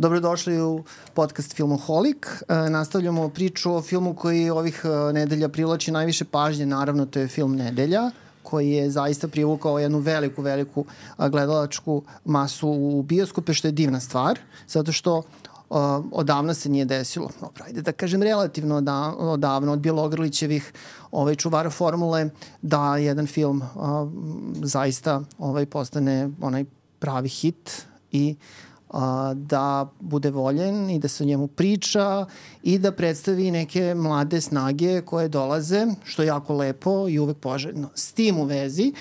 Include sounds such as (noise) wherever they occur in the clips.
Dobrodošli u podcast Filmoholik. E, nastavljamo priču o filmu koji ovih e, nedelja privlači najviše pažnje. Naravno, to je film Nedelja koji je zaista privukao jednu veliku, veliku gledalačku masu u bioskope, što je divna stvar, zato što uh, odavno se nije desilo. Dobro, ajde da kažem relativno odavno od Bjelogrlićevih ovaj, čuvara formule da jedan film uh, zaista ovaj, postane onaj pravi hit i a, da bude voljen i da se o njemu priča i da predstavi neke mlade snage koje dolaze, što je jako lepo i uvek poželjno. S tim u vezi,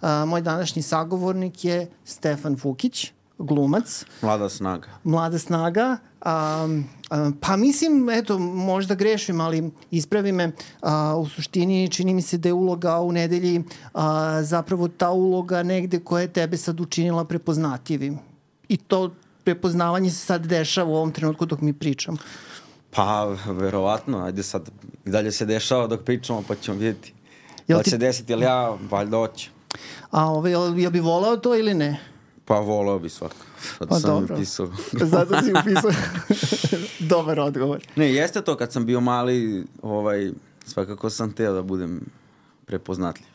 a, moj današnji sagovornik je Stefan Vukić, glumac. Mlada snaga. Mlada snaga. A, a, pa mislim, eto, možda grešim, ali ispravi me, a, u suštini čini mi se da je uloga u nedelji a, zapravo ta uloga negde koja je tebe sad učinila prepoznatljivim. I to prepoznavanje se sad dešava u ovom trenutku dok mi pričamo? Pa, verovatno, ajde sad, i dalje se dešava dok pričamo, pa ćemo vidjeti. Jel da ti... će desiti, ali ja valjda hoće. A ovaj, jel, jel bi volao to ili ne? Pa volao bi svako. Zato pa, sam dobro. upisao. (laughs) Zato si upisao. (laughs) Dobar odgovor. Ne, jeste to kad sam bio mali, ovaj, svakako sam teo da budem prepoznatljiv.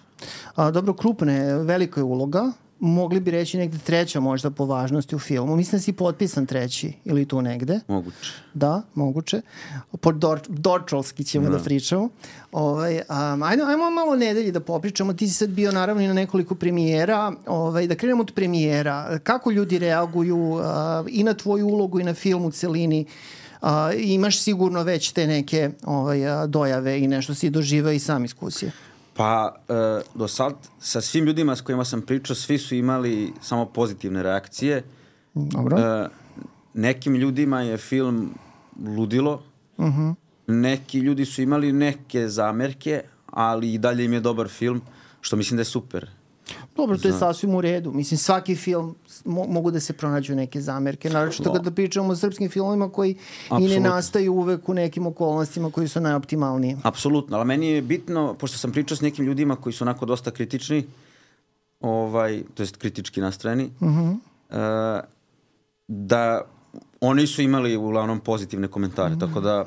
A, dobro, krupne, velika je uloga mogli bi reći negde treća možda po važnosti u filmu. Mislim da si potpisan treći ili tu negde. Moguće. Da, moguće. Po Dor Dorčolski ćemo da, da pričamo. Ovaj, um, ajde, ajmo malo nedelji da popričamo. Ti si sad bio naravno i na nekoliko premijera. Ovaj, da krenemo od premijera. Kako ljudi reaguju uh, i na tvoju ulogu i na film u celini? Uh, imaš sigurno već te neke ovaj, dojave i nešto si doživao i sam iskusio. Pa, e, do sad, sa svim ljudima s kojima sam pričao, svi su imali samo pozitivne reakcije. Dobro. E, nekim ljudima je film ludilo. Uh mhm. -huh. Neki ljudi su imali neke zamerke, ali i dalje im je dobar film, što mislim da je super. Dobro, to je sasvim u redu. Mislim, svaki film mo mogu da se pronađu neke zamerke. Naravno, kada pričamo o srpskim filmima koji Absolutno. i ne nastaju uvek u nekim okolnostima koji su najoptimalniji. Apsolutno, ali meni je bitno, pošto sam pričao s nekim ljudima koji su onako dosta kritični, ovaj, to jest kritički nastrojeni, uh -huh. uh, da oni su imali uglavnom pozitivne komentare, uh -huh. tako da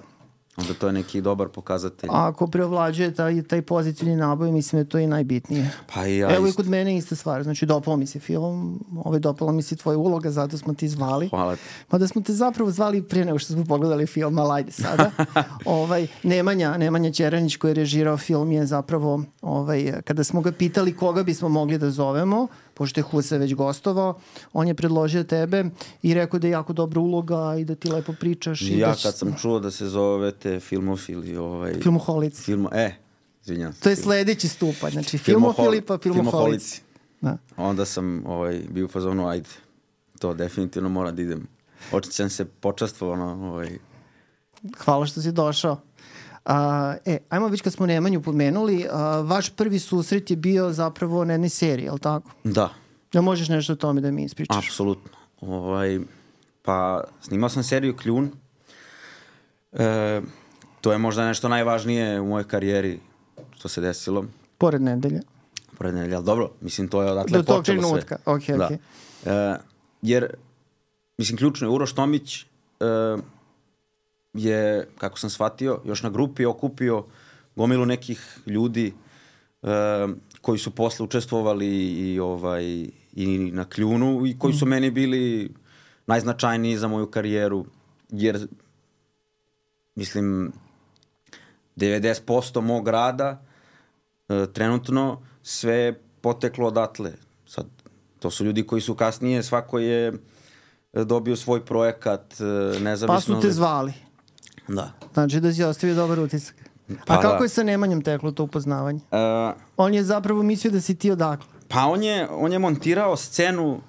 onda to je neki dobar pokazatelj. A ako preovlađuje taj, taj pozitivni naboj, mislim da je to i najbitnije. Pa i ja Evo i kod mene ista stvar. Znači, dopalo mi se film, ovaj, dopala mi se tvoja uloga, zato smo ti zvali. Hvala ti. Pa da smo te zapravo zvali prije nego što smo pogledali film, ali ajde sada. (laughs) ovaj, Nemanja, Nemanja Ćeranić koji je režirao film je zapravo, ovaj, kada smo ga pitali koga bismo mogli da zovemo, pošto je Husa već gostovao, on je predložio tebe i rekao da je jako dobra uloga i da ti lepo pričaš. I, I ja da kad sam čuo da se zovete filmofili, ovaj... Filmoholici. Filmo, e, izvinjam se. To je sledeći stupanj, znači filmofili pa filmoholici. filmoholici. Da. Onda sam ovaj, bio u fazonu, ajde, to definitivno mora da idem. Očićam se počastvovano. Ovaj. Hvala što si došao. A, e, ajmo već kad smo Nemanju pomenuli, a, vaš prvi susret je bio zapravo na jednoj seriji, je li tako? Da. Da možeš nešto o tome da mi ispričaš? Apsolutno. Ovaj, pa, snimao sam seriju Kljun. E, to je možda nešto najvažnije u mojoj karijeri što se desilo. Pored nedelje. Pored nedelje, ali dobro, mislim, to je odatle Do počelo sve. Do tog trenutka, okej, okay, okej. Okay. E, jer, mislim, ključno je Uroš Tomić, e, je, kako sam shvatio, još na grupi okupio gomilu nekih ljudi uh, koji su posle učestvovali i, ovaj, i na kljunu i koji su mm. meni bili najznačajniji za moju karijeru, jer mislim 90% mog rada uh, trenutno sve poteklo odatle. Sad, to su ljudi koji su kasnije, svako je dobio svoj projekat, nezavisno... Pa su te zvali. Da. Znači da si ostavio dobar utisak. Pa A kako da. je sa Nemanjem teklo to upoznavanje? Uh, on je zapravo mislio da si ti odakle. Pa on je, on je montirao scenu,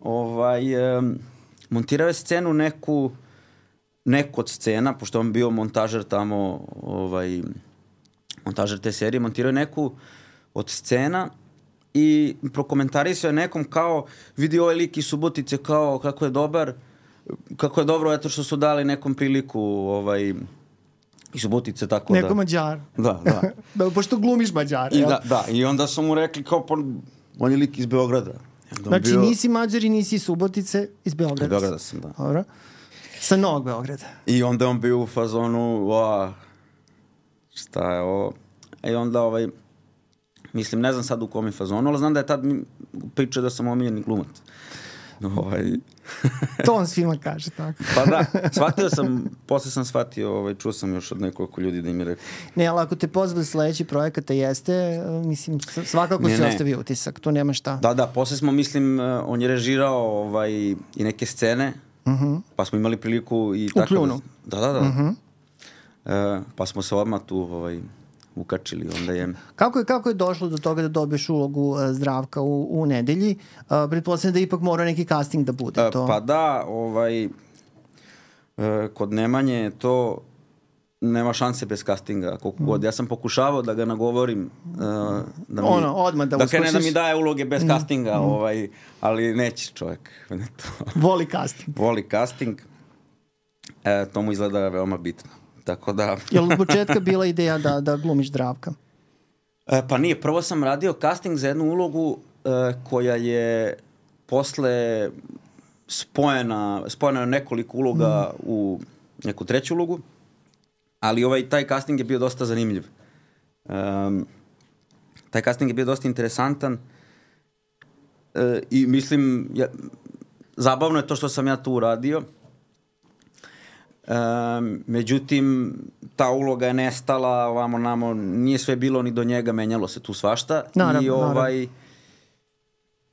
ovaj, um, montirao je scenu neku, neku od scena, pošto on bio montažer tamo, ovaj, montažer te serije, montirao je neku od scena i prokomentarisao je nekom kao vidi ovaj lik iz Subotice kao kako je dobar, kako je dobro eto što su dali nekom priliku ovaj i Subotice tako Neko da... Neko Mađar. Da, da. (laughs) da, pošto glumiš Mađar, I da, da, i onda su mu rekli kao, pa, on je lik iz Beograda. Znači bio... nisi Mađar i nisi Subotice, iz Beograda. Iz Beograda sam, da. Dobro. Sa Novog Beograda. I onda je on bio u fazonu, va, šta je ovo? I onda ovaj, mislim, ne znam sad u kom je fazonu, ali znam da je tad pričao da sam omiljeni glumac. Ovaj, (laughs) To on svima kaže tako. pa da, (laughs) shvatio sam, posle sam shvatio, ovaj, čuo sam još od nekoliko ljudi da im je rekao. Ne, ali ako te pozvali sledeći projekat, jeste, e, mislim, svakako Ne, si ne. ostavio utisak, tu nema šta. Da, da, posle smo, mislim, eh, on je režirao ovaj, i neke scene, pa smo imali priliku i tako Kljunu. da... Da, da, da. Eh, pa smo se odmah tu ovaj, ukačili, onda je... Kako je, kako je došlo do toga da dobiješ ulogu e, zdravka u, u nedelji? Uh, pretpostavljam da ipak mora neki casting da bude E, to. Pa da, ovaj, kod Nemanje je to nema šanse bez castinga, koliko god. Ja sam pokušavao da ga nagovorim e, da mi, Ono, odmah da da krene da mi daje uloge bez castinga, ovaj, ali neće čovjek. Ne (laughs) to. Voli casting. Voli casting, e, to mu izgleda veoma bitno. Tako da, (laughs) Je li od početka bila ideja da, da glumiš zdravka? E, pa nije, prvo sam radio casting za jednu ulogu e, koja je posle spojena, spojena je nekoliko uloga u neku treću ulogu, ali ovaj, taj casting je bio dosta zanimljiv. Um, taj casting je bio dosta interesantan e, i mislim, ja, zabavno je to što sam ja tu uradio, Um, međutim, ta uloga je nestala, ovamo namo, nije sve bilo ni do njega, menjalo se tu svašta. Naravno, I ovaj,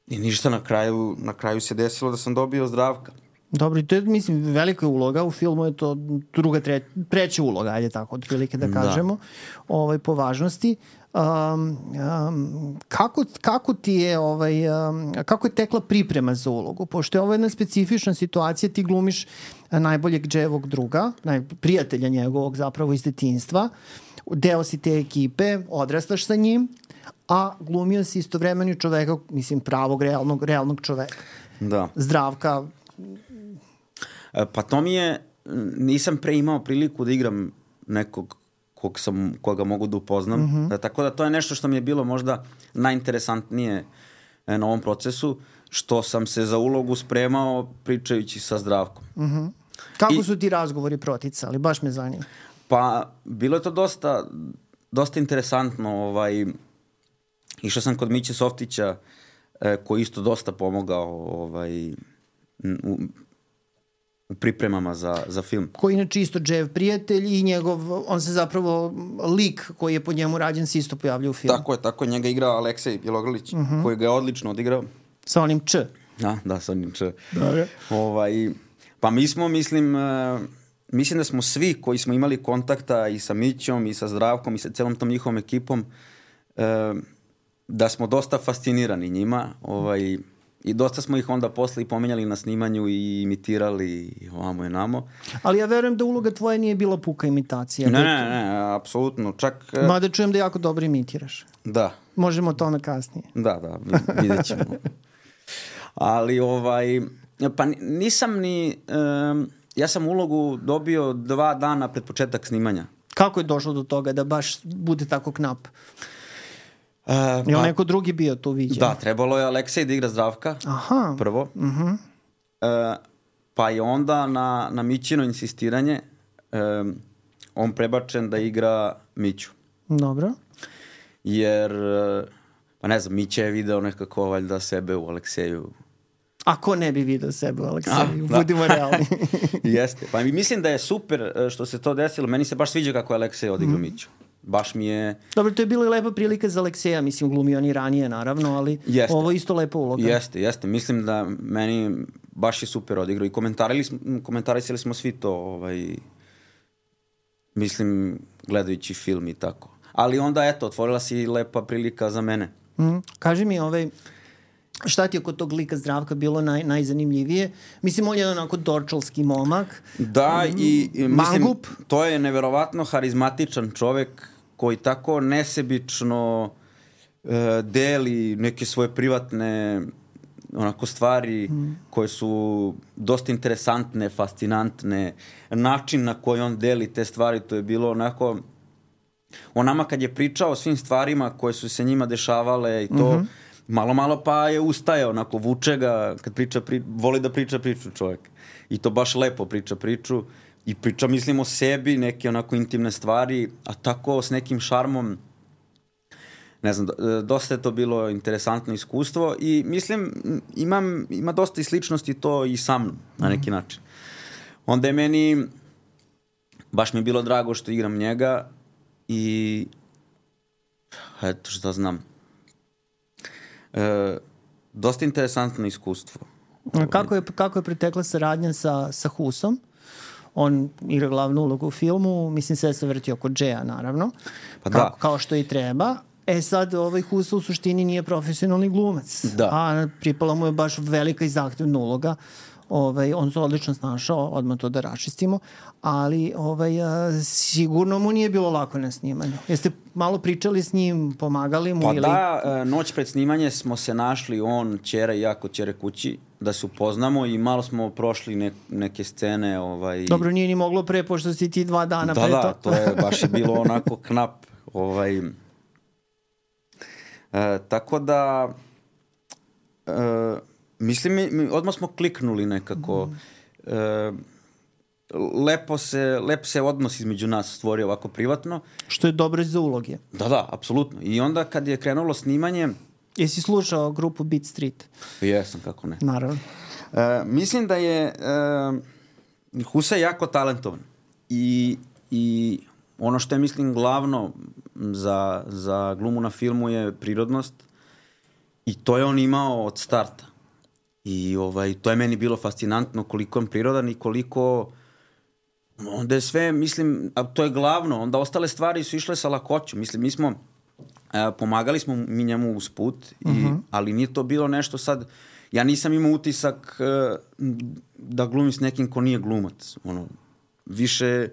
I ništa na kraju, na kraju se desilo da sam dobio zdravka. Dobro, i to je, mislim, velika uloga, u filmu je to druga, tre, treća uloga, ajde tako, otprilike da Da. kažemo, ovaj, po važnosti. Um, um, kako, kako ti je ovaj, um, kako je tekla priprema za ulogu? Pošto je ovo jedna specifična situacija, ti glumiš a, najboljeg dževog druga, naj, prijatelja njegovog zapravo iz detinstva, deo si te ekipe, odrastaš sa njim, a glumio si istovremeno čoveka, mislim, pravog, realnog, realnog čoveka. Da. Zdravka, E, Pa to mi je, nisam pre imao priliku da igram nekog kog sam, koga mogu da upoznam. Mm -hmm. tako da to je nešto što mi je bilo možda najinteresantnije e, na ovom procesu, što sam se za ulogu spremao pričajući sa zdravkom. Kako I- su ti razgovori proticali? Baš me zanima. Pa, bilo je to dosta, dosta interesantno. Ovaj, išao sam kod Miće Softića, e, koji isto dosta pomogao ovaj, u pripremama za, za film. Koji inače isto Jev prijatelj i njegov, on se zapravo, lik koji je po njemu rađen se isto pojavlja u filmu. Tako je, tako je. Njega igra Aleksej Bjelogrlić, uh -huh. koji ga je odlično odigrao. Sa onim Č. Da, da, sa onim č. Da, Ovaj, pa mi smo, mislim, e, mislim da smo svi koji smo imali kontakta i sa Mićom i sa Zdravkom i sa celom tom njihovom ekipom, e, da smo dosta fascinirani njima ovaj, i dosta smo ih onda posle i pomenjali na snimanju i imitirali i ovamo i namo. Ali ja verujem da uloga tvoja nije bila puka imitacija. Ne, Da- ne, ne, apsolutno, čak, e, Mada čujem da jako dobro imitiraš. da, Možemo o tome kasnije. Da, da, vi- vidjet ćemo. Ali ovaj, pa ni- nisam ni, um, ja sam ulogu dobio dva dana pred početak snimanja. Kako je došlo do toga da baš bude tako knap? Uh, Je li neko drugi bio tu viđen? Da, trebalo je Aleksej da igra zdravka, Aha. prvo. Uh -huh. uh, pa je onda na, na Mićino insistiranje um, on prebačen da igra Miću. Dobro. Jer, uh, pa ne znam, Mića je video nekako valjda sebe u Alekseju A ko ne bi video sebe u Alekseju? A, da. Budimo realni. (laughs) Jeste. Pa mi mislim da je super e, što se to desilo. Meni se baš sviđa kako je Aleksej odigrao mm. Miću. Baš mi je... Dobro, to je bila i lepa prilika za Alekseja, mislim, glumio on i ranije, naravno, ali Jeste. ovo je isto lepa uloga. Jeste, jeste. Mislim da meni baš je super odigrao. I komentarisali smo, komentarisali smo svi to, ovaj, mislim, gledajući film i tako. Ali onda, eto, otvorila se i lepa prilika za mene. Mm. Kaži mi, ovaj, šta ti je kod tog lika zdravka bilo naj, najzanimljivije? Mislim, on je onako dorčalski momak. Da, i, i mislim, Mangup. to je neverovatno harizmatičan čovek koji tako nesebično e, deli neke svoje privatne onako stvari mm. koje su dosta interesantne, fascinantne. Način na koji on deli te stvari, to je bilo onako... On nama kad je pričao o svim stvarima koje su se njima dešavale i to, mm -hmm. malo, malo pa je ustaje, onako, vuče ga, kad priča, pri, voli da priča priču čovjek. I to baš lepo priča priču i priča, mislim, o sebi, neke onako intimne stvari, a tako s nekim šarmom, ne znam, do- dosta je to bilo interesantno iskustvo i mislim, imam, ima dosta i sličnosti to i sa mnom, na neki način. Onda je meni, baš mi je bilo drago što igram njega i eto šta znam. E, dosta interesantno iskustvo. Kako je, kako je pretekla saradnja sa, sa Husom? On igra glavnu ulogu u filmu, mislim sve se vrti oko Džeja, naravno. Pa kao, da. kao što i treba. E sad, ovaj Husa u suštini nije profesionalni glumac. Da. A pripala mu je baš velika i zahtevna uloga. Ovaj, on se odlično snašao, odmah to da rašistimo, ali ovaj, a, sigurno mu nije bilo lako na snimanju. Jeste malo pričali s njim, pomagali mu Pa ili... da, e, noć pred snimanje smo se našli, on, Ćera i ja kod Ćere kući, da se upoznamo i malo smo prošli ne, neke scene. Ovaj, Dobro, nije ni moglo pre, pošto si ti dva dana da, pre da, to je baš je bilo onako (laughs) knap. Ovaj, e, tako da, e, mislim, mi, mi odmah smo kliknuli nekako. E, lepo se, lep se odnos između nas stvorio ovako privatno. Što je dobro za uloge. Da, da, apsolutno. I onda kad je krenulo snimanje, Jesi slušao grupu Beat Street? jesam, kako ne. Naravno. E, mislim da je e, Husa jako talentovan i, i ono što je mislim glavno za, za glumu na filmu je prirodnost i to je on imao od starta. I ovaj, to je meni bilo fascinantno koliko je prirodan i koliko onda je sve, mislim, a to je glavno, onda ostale stvari su išle sa lakoćom. Mislim, mi smo, e, pomagali smo mi njemu uz put, i, uh -huh. ali nije to bilo nešto sad, ja nisam imao utisak e, da glumim s nekim ko nije glumac. Ono, više,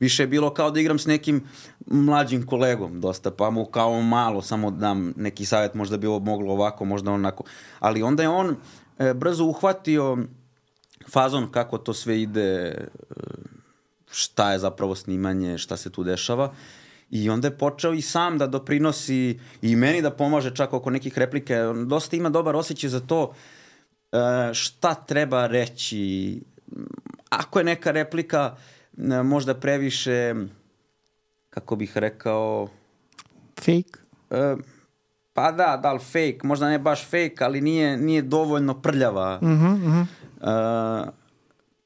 više je bilo kao da igram s nekim mlađim kolegom dosta, pa mu kao malo samo dam neki savjet, možda bi ovo moglo ovako, možda onako. Ali onda je on brzo uhvatio fazon kako to sve ide, e, šta je zapravo snimanje, šta se tu dešava. I onda je počeo i sam da doprinosi i meni da pomaže čak oko nekih replike. Dosta ima dobar osjećaj za to e, šta treba reći. Ako je neka replika e, možda previše, kako bih rekao, Fake? Pa da, da li fake, možda ne baš fake, ali nije, nije dovoljno prljava. Mm -hmm, mm -hmm. E,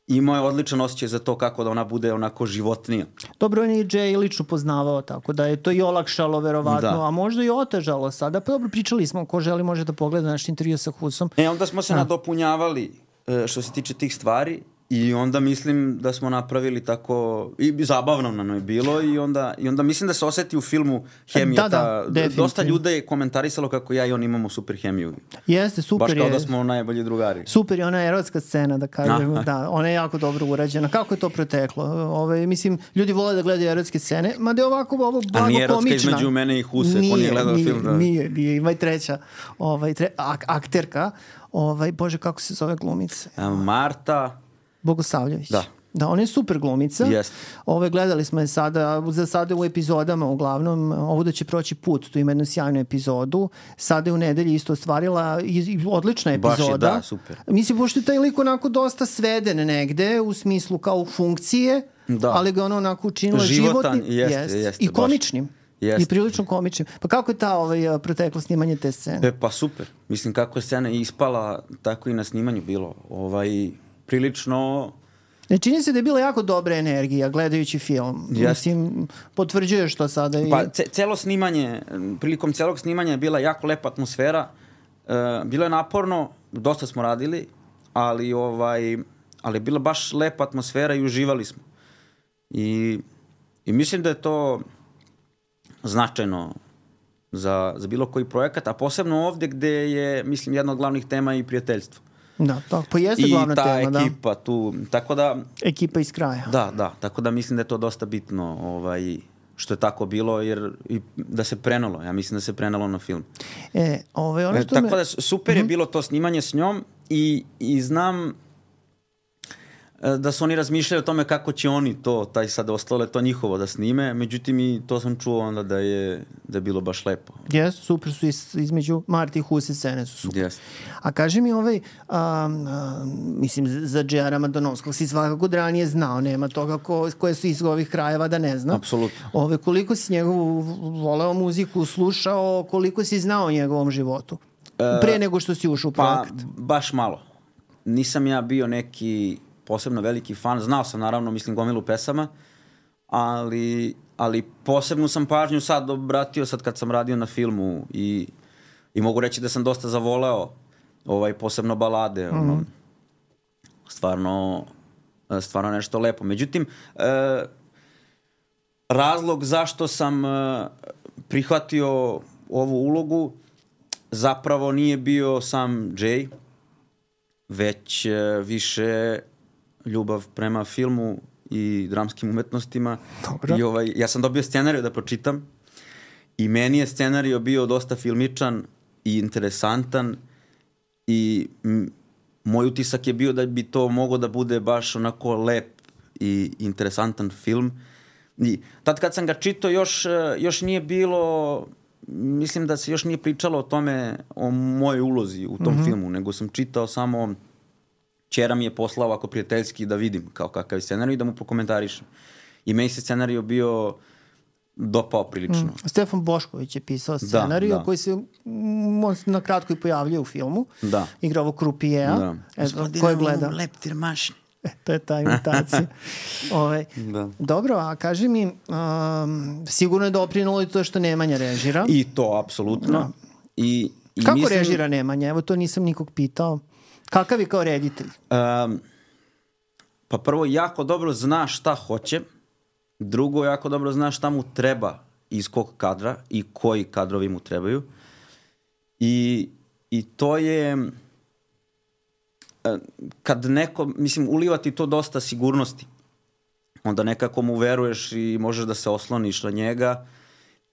imao je odličan osjećaj za to kako da ona bude onako životnija. Dobro, on je i Jay lično poznavao, tako da je to i olakšalo verovatno, Da. a možda i otežalo sada. Pa dobro, pričali smo, ko želi može da pogleda naš intervju sa Husom. E, onda smo se nadopunjavali e, što se tiče tih stvari i onda mislim da smo napravili tako, i zabavno nam je bilo i onda, i onda mislim da se oseti u filmu hemija. Da, da, ta, dosta ljude je komentarisalo kako ja i on imamo super hemiju. Jeste, super Baš kao je. da smo najbolji drugari. Super je ona erotska scena, da kažem, da, ona je jako dobro urađena. Kako je to proteklo? Ove, mislim, ljudi vole da gledaju erotske scene, ma da je ovako ovo blago nije erotska komična. između mene i Huse, nije gledao nije, film, da. Nije, nije, ima i treća ovaj, tre, ak, akterka, ovaj, bože, kako se zove glumica? Marta, Bogosavljević. Da. Da, ona je super glumica. Jeste. Ove, gledali smo je sada, za sada u epizodama uglavnom, ovo da će proći put, tu ima jednu sjajnu epizodu. Sada je u nedelji isto ostvarila odlična Baš je, epizoda. da, super. Mislim, pošto je taj lik onako dosta sveden negde, u smislu kao funkcije, Da. ali ga ono onako učinila Životan, životnim. jeste, Jest. jeste, I baš. komičnim. Jeste. I prilično komičnim. Pa kako je ta ovaj, proteklo snimanje te scene? E pa super. Mislim kako je scena ispala, tako i na snimanju bilo. Ovaj, prilično Ne čini se da je bila jako dobra energija gledajući film. Jeste. Mislim, potvrđuješ to sada. I... Pa ce, celo snimanje, prilikom celog snimanja je bila jako lepa atmosfera. E, bilo je naporno, dosta smo radili, ali ovaj ali je bila baš lepa atmosfera i uživali smo. I, i mislim da je to značajno za, za bilo koji projekat, a posebno ovde gde je, mislim, jedna od glavnih tema i prijateljstvo. Da, tako, pa jeste I glavna ta tema, ekipa tu, tako da, da. Ekipa iz kraja. Da, da, tako da mislim da je to dosta bitno ovaj, što je tako bilo, jer i da se prenalo, ja mislim da se prenalo na film. E, ovaj, ono E, što tako me... da super je bilo to snimanje s njom i, i znam e, da su oni razmišljali o tome kako će oni to, taj sad ostalo to njihovo da snime, međutim i to sam čuo onda da je, da je bilo baš lepo. Jes, super su iz, između Marti i Husi scene su super. Yes. A kaži mi ovaj, a, a, mislim, za Džera Madonovskog si svakako da ranije znao, nema toga ko, koje su iz ovih krajeva da ne zna. Apsolutno. Ove, koliko si njegovu voleo muziku, slušao, koliko si znao o njegovom životu? Pre nego što si ušao u Pa, projekt. baš malo. Nisam ja bio neki posebno veliki fan. Znao sam, naravno, mislim, gomilu pesama, ali, ali posebnu sam pažnju sad obratio sad kad sam radio na filmu i, i mogu reći da sam dosta zavoleo ovaj, posebno balade. Mm -hmm. ono, stvarno, stvarno nešto lepo. Međutim, e, razlog zašto sam e, prihvatio ovu ulogu zapravo nije bio sam Jay, već e, više ljubav prema filmu i dramskim umetnostima. Dobro. I ovaj, ja sam dobio scenariju da pročitam i meni je scenario bio dosta filmičan i interesantan i moj utisak je bio da bi to moglo da bude baš onako lep i interesantan film. I tad kad sam ga čitao još, još nije bilo mislim da se još nije pričalo o tome, o mojoj ulozi u tom mm -hmm. filmu, nego sam čitao samo Čera mi je poslao ovako prijateljski da vidim kao kakav je scenarij i da mu prokomentarišem. I meni se scenarij bio dopao prilično. Mm. Stefan Bošković je pisao scenariju da, da. koji se mm, se na kratko i pojavljuje u filmu. Da. Igra ovo Krupijeja. Da. Eto, je gleda? Leptir mašni. E, to je ta imitacija. (laughs) Ove, da. Dobro, a kaži mi, um, sigurno je doprinalo i to što Nemanja režira. I to, apsolutno. Da. I, i Kako mislim, režira Nemanja? Evo to nisam nikog pitao. Kakav je kao reditelj? Um, pa prvo, jako dobro zna šta hoće. Drugo, jako dobro zna šta mu treba iz kog kadra i koji kadrovi mu trebaju. I, i to je kad neko, mislim, uliva ti to dosta sigurnosti. Onda nekako mu veruješ i možeš da se osloniš na njega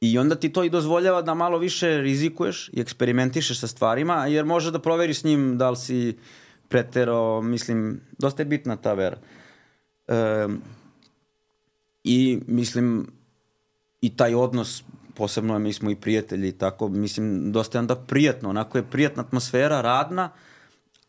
i onda ti to i dozvoljava da malo više rizikuješ i eksperimentišeš sa stvarima, jer može da proveriš s njim da li si pretero, mislim, dosta je bitna ta vera. E, I mislim, i taj odnos, posebno mi smo i prijatelji tako, mislim, dosta je onda prijatno, onako je prijatna atmosfera, radna,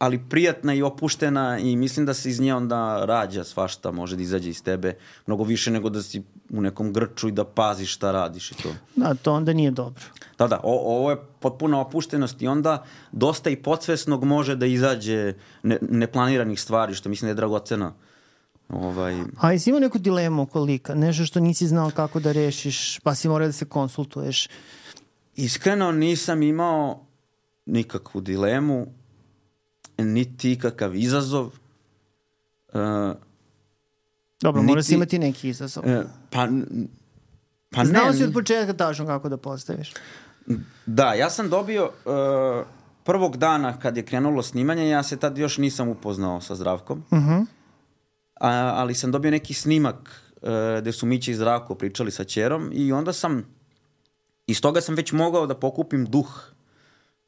ali prijatna i opuštena i mislim da se iz nje onda rađa svašta, može da izađe iz tebe mnogo više nego da si u nekom grču i da paziš šta radiš i to. Da, to onda nije dobro. Da, da, o, ovo je potpuna opuštenost i onda dosta i podsvesnog može da izađe ne, neplaniranih stvari, što mislim da je dragoceno. Ovaj... A jesi imao neku dilemu oko lika? Nešto što nisi znao kako da rešiš, pa si morao da se konsultuješ? Iskreno nisam imao nikakvu dilemu niti ikakav izazov. Uh, Dobro, niti, mora si imati neki izazov. Uh, pa, pa Znao ne. si od početka tačno kako da postaviš. Da, ja sam dobio uh, prvog dana kad je krenulo snimanje, ja se tad još nisam upoznao sa Zdravkom, uh -huh. a, ali sam dobio neki snimak uh, gde su Miće i Zdravko pričali sa Ćerom i onda sam, iz toga sam već mogao da pokupim duh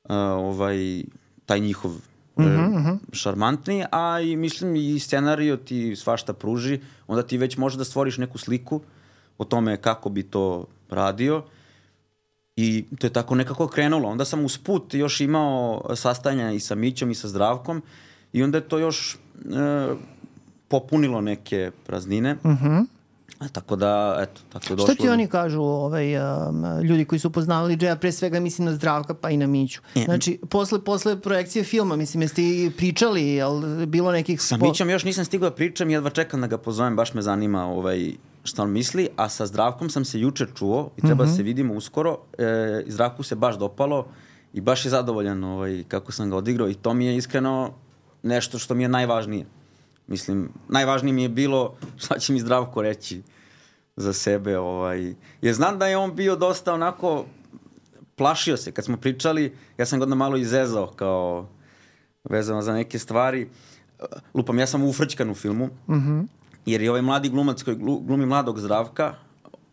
uh, ovaj, taj njihov mm -hmm. šarmantni, a i mislim i scenario ti svašta pruži, onda ti već možeš da stvoriš neku sliku o tome kako bi to radio i to je tako nekako krenulo. Onda sam uz put još imao sastajanja i sa Mićom i sa Zdravkom i onda je to još e, popunilo neke praznine. Mhm. -hmm. A, tako da, eto, tako je došlo. Šta ti oni kažu, ovaj, um, ljudi koji su upoznavali Džeja, pre svega mislim na Zdravka pa i na Miću. Znači, posle, posle projekcije filma, mislim, jeste i pričali, jel bilo nekih... Sa Mićom još nisam stigao da pričam, jedva čekam da ga pozovem, baš me zanima ovaj, šta on misli, a sa Zdravkom sam se juče čuo i treba mm -hmm. da se vidimo uskoro. E, Zdravku se baš dopalo i baš je zadovoljan ovaj, kako sam ga odigrao i to mi je iskreno nešto što mi je najvažnije. Mislim, najvažnije mi je bilo šta će mi Zdravko reći za sebe. Ovaj. Jer znam da je on bio dosta onako, plašio se. Kad smo pričali, ja sam ga onda malo izezao kao vezano za neke stvari. Lupam, ja sam ufrčkan u filmu, Mm -hmm. jer je ovaj mladi glumac koji glumi mladog Zdravka,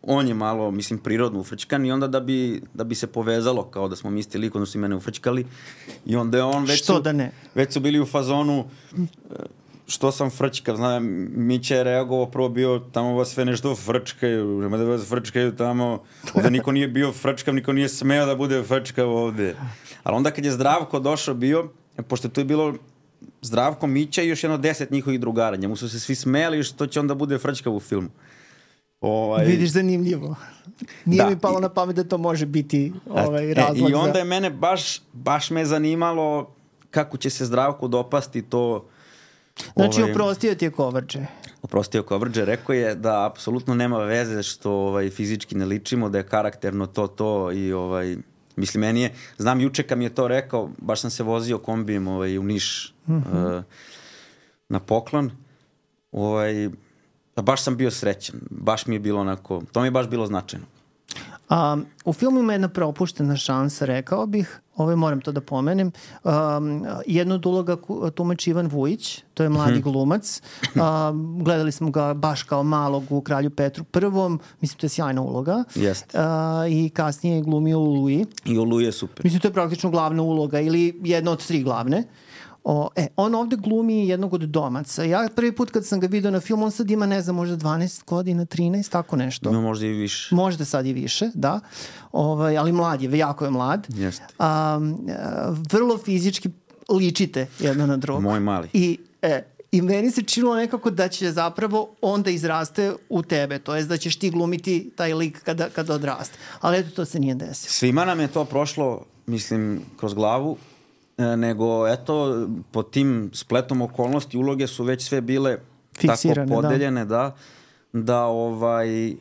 on je malo, mislim, prirodno ufrčkan i onda da bi, da bi se povezalo kao da smo mi isti lik, onda su i mene ufrčkali i onda je on već Što su, da ne? već su bili u fazonu što sam frčkav, znam, Mića je reagovao, prvo bio tamo vas sve nešto frčkaju, nema da vas frčkaju tamo, ovde niko nije bio frčkav, niko nije smeo da bude frčkav ovde. Ali onda kad je Zdravko došao bio, pošto tu je bilo Zdravko, Mića i još jedno deset njihovih drugara, njemu su se svi smeli što će onda bude frčkav u filmu. Ovaj... Vidiš zanimljivo. Nije da. mi palo na pamet da to može biti ovaj, razlog e, I onda je mene baš, baš me zanimalo kako će se zdravko dopasti to Znači, ovaj, oprostio ti je Kovrđe. Oprostio Kovrđe, rekao je da apsolutno nema veze što ovaj, fizički ne ličimo, da je karakterno to, to i ovaj, mislim, meni je, znam juče kad mi je to rekao, baš sam se vozio kombijem ovaj, u Niš mm -hmm. uh, na poklon, ovaj, baš sam bio srećan, baš mi je bilo onako, to mi je baš bilo značajno. A, u filmu ima jedna propuštena šansa, rekao bih, ovaj moram to da pomenem. Um, jednu od uloga tumači Ivan Vujić, to je mladi hmm. glumac. Um, gledali smo ga baš kao malog u Kralju Petru prvom, mislim to je sjajna uloga. Jest. Uh, I kasnije je glumio u Luji. I u Luji je super. Mislim to je praktično glavna uloga ili jedna od tri glavne. Uh, O, e, on ovde glumi jednog od domaca. Ja prvi put kad sam ga video na film, on sad ima, ne znam, možda 12 godina, 13, tako nešto. Ima možda i više. Možda sad i više, da. Ovaj, ali mlad je, jako je mlad. Jeste. A, vrlo fizički ličite jedno na drugo. Moj mali. I, e, I meni se činilo nekako da će zapravo onda izraste u tebe, to jest da ćeš ti glumiti taj lik kada, kada odraste. Ali eto, to se nije desilo. Svima nam je to prošlo, mislim, kroz glavu nego eto, po tim spletom okolnosti uloge su već sve bile Fiksirane, tako da. podeljene, da. da, da ovaj,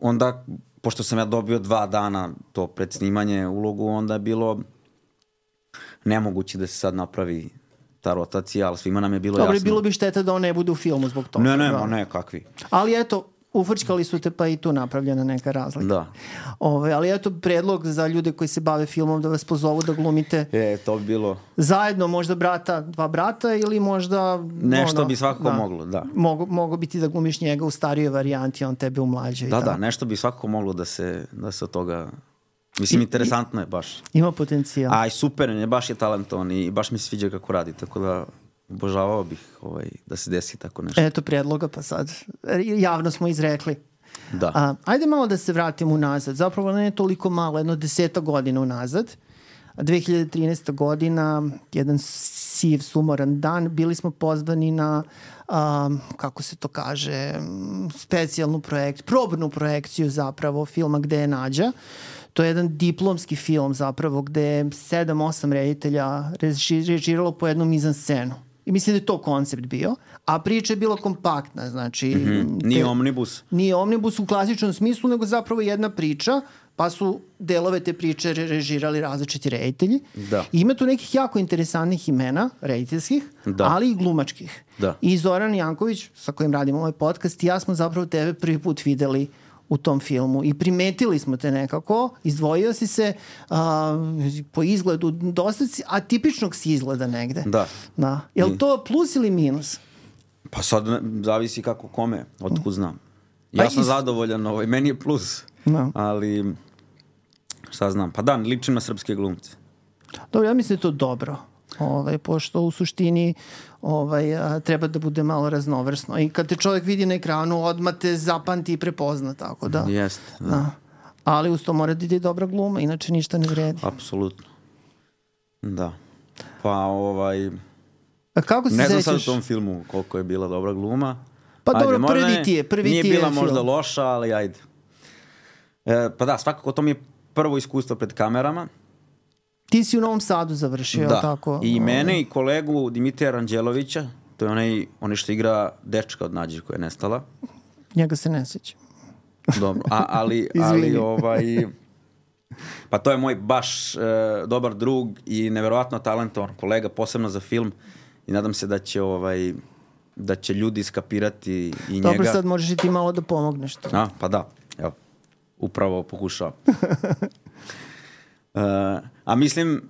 onda, pošto sam ja dobio dva dana to pred snimanje ulogu, onda je bilo nemoguće da se sad napravi ta rotacija, ali svima nam je bilo Dobre, jasno. Dobro, bilo bi šteta da on ne bude u filmu zbog toga. Ne, ne, da. ne, kakvi. Ali eto, ufrčkali su te pa i tu napravljena neka razlika. Da. Ove, ali eto predlog za ljude koji se bave filmom da vas pozovu da glumite. E, to bi bilo. Zajedno možda brata, dva brata ili možda... Nešto ono, bi svakako da, moglo, da. Mogu, mogu biti da glumiš njega u starijoj varijanti, on tebe u mlađoj. Da, da, nešto bi svakako moglo da se, da se od toga Mislim, I, interesantno je baš. Ima potencijal. Aj, super, je, baš je talentovan i baš mi se sviđa kako radi, tako da obožavao bih ovaj, da se desi tako nešto. Eto predloga, pa sad javno smo izrekli. Da. A, ajde malo da se vratimo unazad. Zapravo ne toliko malo, jedno deseta godina unazad. 2013. godina, jedan siv, sumoran dan, bili smo pozvani na, um, kako se to kaže, specijalnu projekt, probnu projekciju zapravo filma Gde je Nađa. To je jedan diplomski film zapravo gde je sedam, osam reditelja režiralo po jednom izan scenu I mislim da je to koncept bio. A priča je bila kompaktna, znači... Mm -hmm. Nije te, omnibus. Nije omnibus u klasičnom smislu, nego zapravo jedna priča, pa su delove te priče režirali različiti reditelji. Da. I ima tu nekih jako interesantnih imena, rediteljskih, da. ali i glumačkih. Da. I Zoran Janković, sa kojim radimo ovaj podcast, i ja smo zapravo tebe prvi put videli u tom filmu i primetili smo te nekako, izdvojio si se a, po izgledu dosta si, a tipičnog si izgleda negde. Da. da. Je li to plus ili minus? Pa sad zavisi kako kome, otkud znam. Ja pa sam is... zadovoljan, ovaj, meni je plus, da. ali šta znam, pa da, ličim na srpske glumce. Dobro, ja mislim da je to dobro ovaj, pošto u suštini ovaj, a, treba da bude malo raznovrsno. I kad te čovjek vidi na ekranu, odmah te zapamti i prepozna, tako da. Jeste, da. da. Ali uz to mora da ide dobra gluma, inače ništa ne vredi. Apsolutno. Da. Pa ovaj... A kako se Ne znam sad u tom filmu koliko je bila dobra gluma. Pa ajde, dobro, prvi ti je, prvi nije ti je bila film. možda loša, ali ajde. E, pa da, svakako to mi je prvo iskustvo pred kamerama. Ti si u Novom Sadu završio, da. tako? I mene i kolegu Dimitrija Ranđelovića, to je onaj, onaj što igra dečka od Nađe koja je nestala. Njega se ne sjeća. Dobro, A, (laughs) ali, ali ovaj... Pa to je moj baš e, dobar drug i neverovatno talentovan kolega, posebno za film i nadam se da će ovaj da će ljudi skapirati i Dobro, njega. Dobro, sad možeš i ti malo da pomogneš to. A, pa da, evo, upravo pokušavam. (laughs) Uh, a mislim,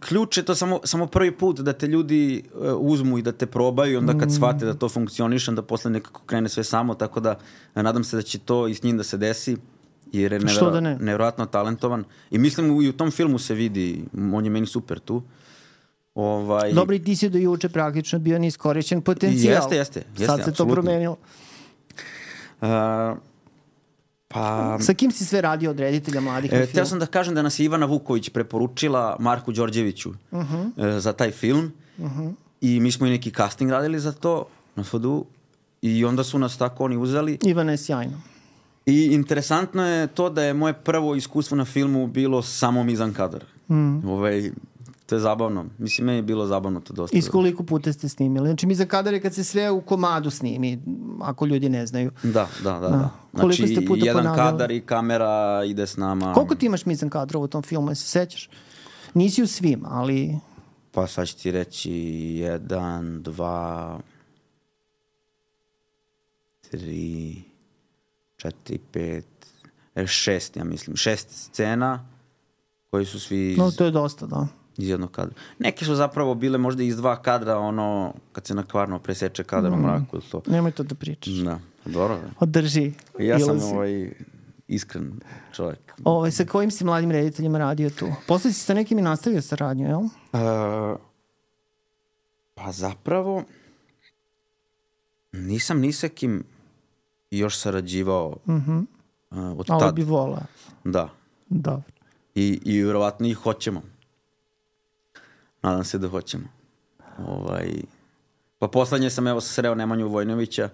ključ je to samo, samo prvi put da te ljudi uh, uzmu i da te probaju i onda kad mm. shvate da to funkcioniše, onda posle nekako krene sve samo, tako da uh, nadam se da će to i s njim da se desi jer je nevjera, da ne? nevjerojatno talentovan i mislim i u tom filmu se vidi, on je meni super tu Ovaj, Dobro, i ti si do juče praktično bio neiskorišćen potencijal. Jeste, jeste, jeste, Sad se to apsolutno. promenilo. Uh, pa... Sa kim si sve radio od reditelja mladih na E, filmu? teo sam da kažem da nas je Ivana Vuković preporučila Marku Đorđeviću uh Mhm. -huh. e, za taj film uh -huh. i mi smo i neki casting radili za to na FDU i onda su nas tako oni uzeli Ivana je sjajna. i interesantno je to da je moje prvo iskustvo na filmu bilo samo mizan kadar. Mm. Ovaj, to je zabavno. Mislim, meni je bilo zabavno to dosta. I s koliko puta ste snimili? Znači, mi za kadar je kad se sve u komadu snimi, ako ljudi ne znaju. Da, da, da. da. Koliko Znači, ste puta jedan ponavljali? kadar i kamera ide s nama. Koliko ti imaš mizan kadrova u tom filmu, se sećaš? Nisi u svim, ali... Pa sad ću ti reći jedan, dva, tri, četiri, pet, e, šest, ja mislim. Šest scena koji su svi iz, No, to je dosta, da. Iz jednog kadra. Neke su zapravo bile možda iz dva kadra, ono, kad se nakvarno preseče kadar Mm. u mraku ili to. Nemoj to da pričaš. Da, dobro. da. Održi. Ja sam iluziju. ovaj iskren čovjek. Ovaj, sa kojim si mladim rediteljima radio tu? Posle si sa nekim i nastavio saradnju, jel? Uh, pa zapravo nisam ni sa kim još sarađivao uh, od Ali tad. bi volao. Da. Dobro. I, I vjerovatno ih hoćemo. Nadam se da hoćemo. Ovaj, pa poslednje sam evo sreo Nemanju Vojnovića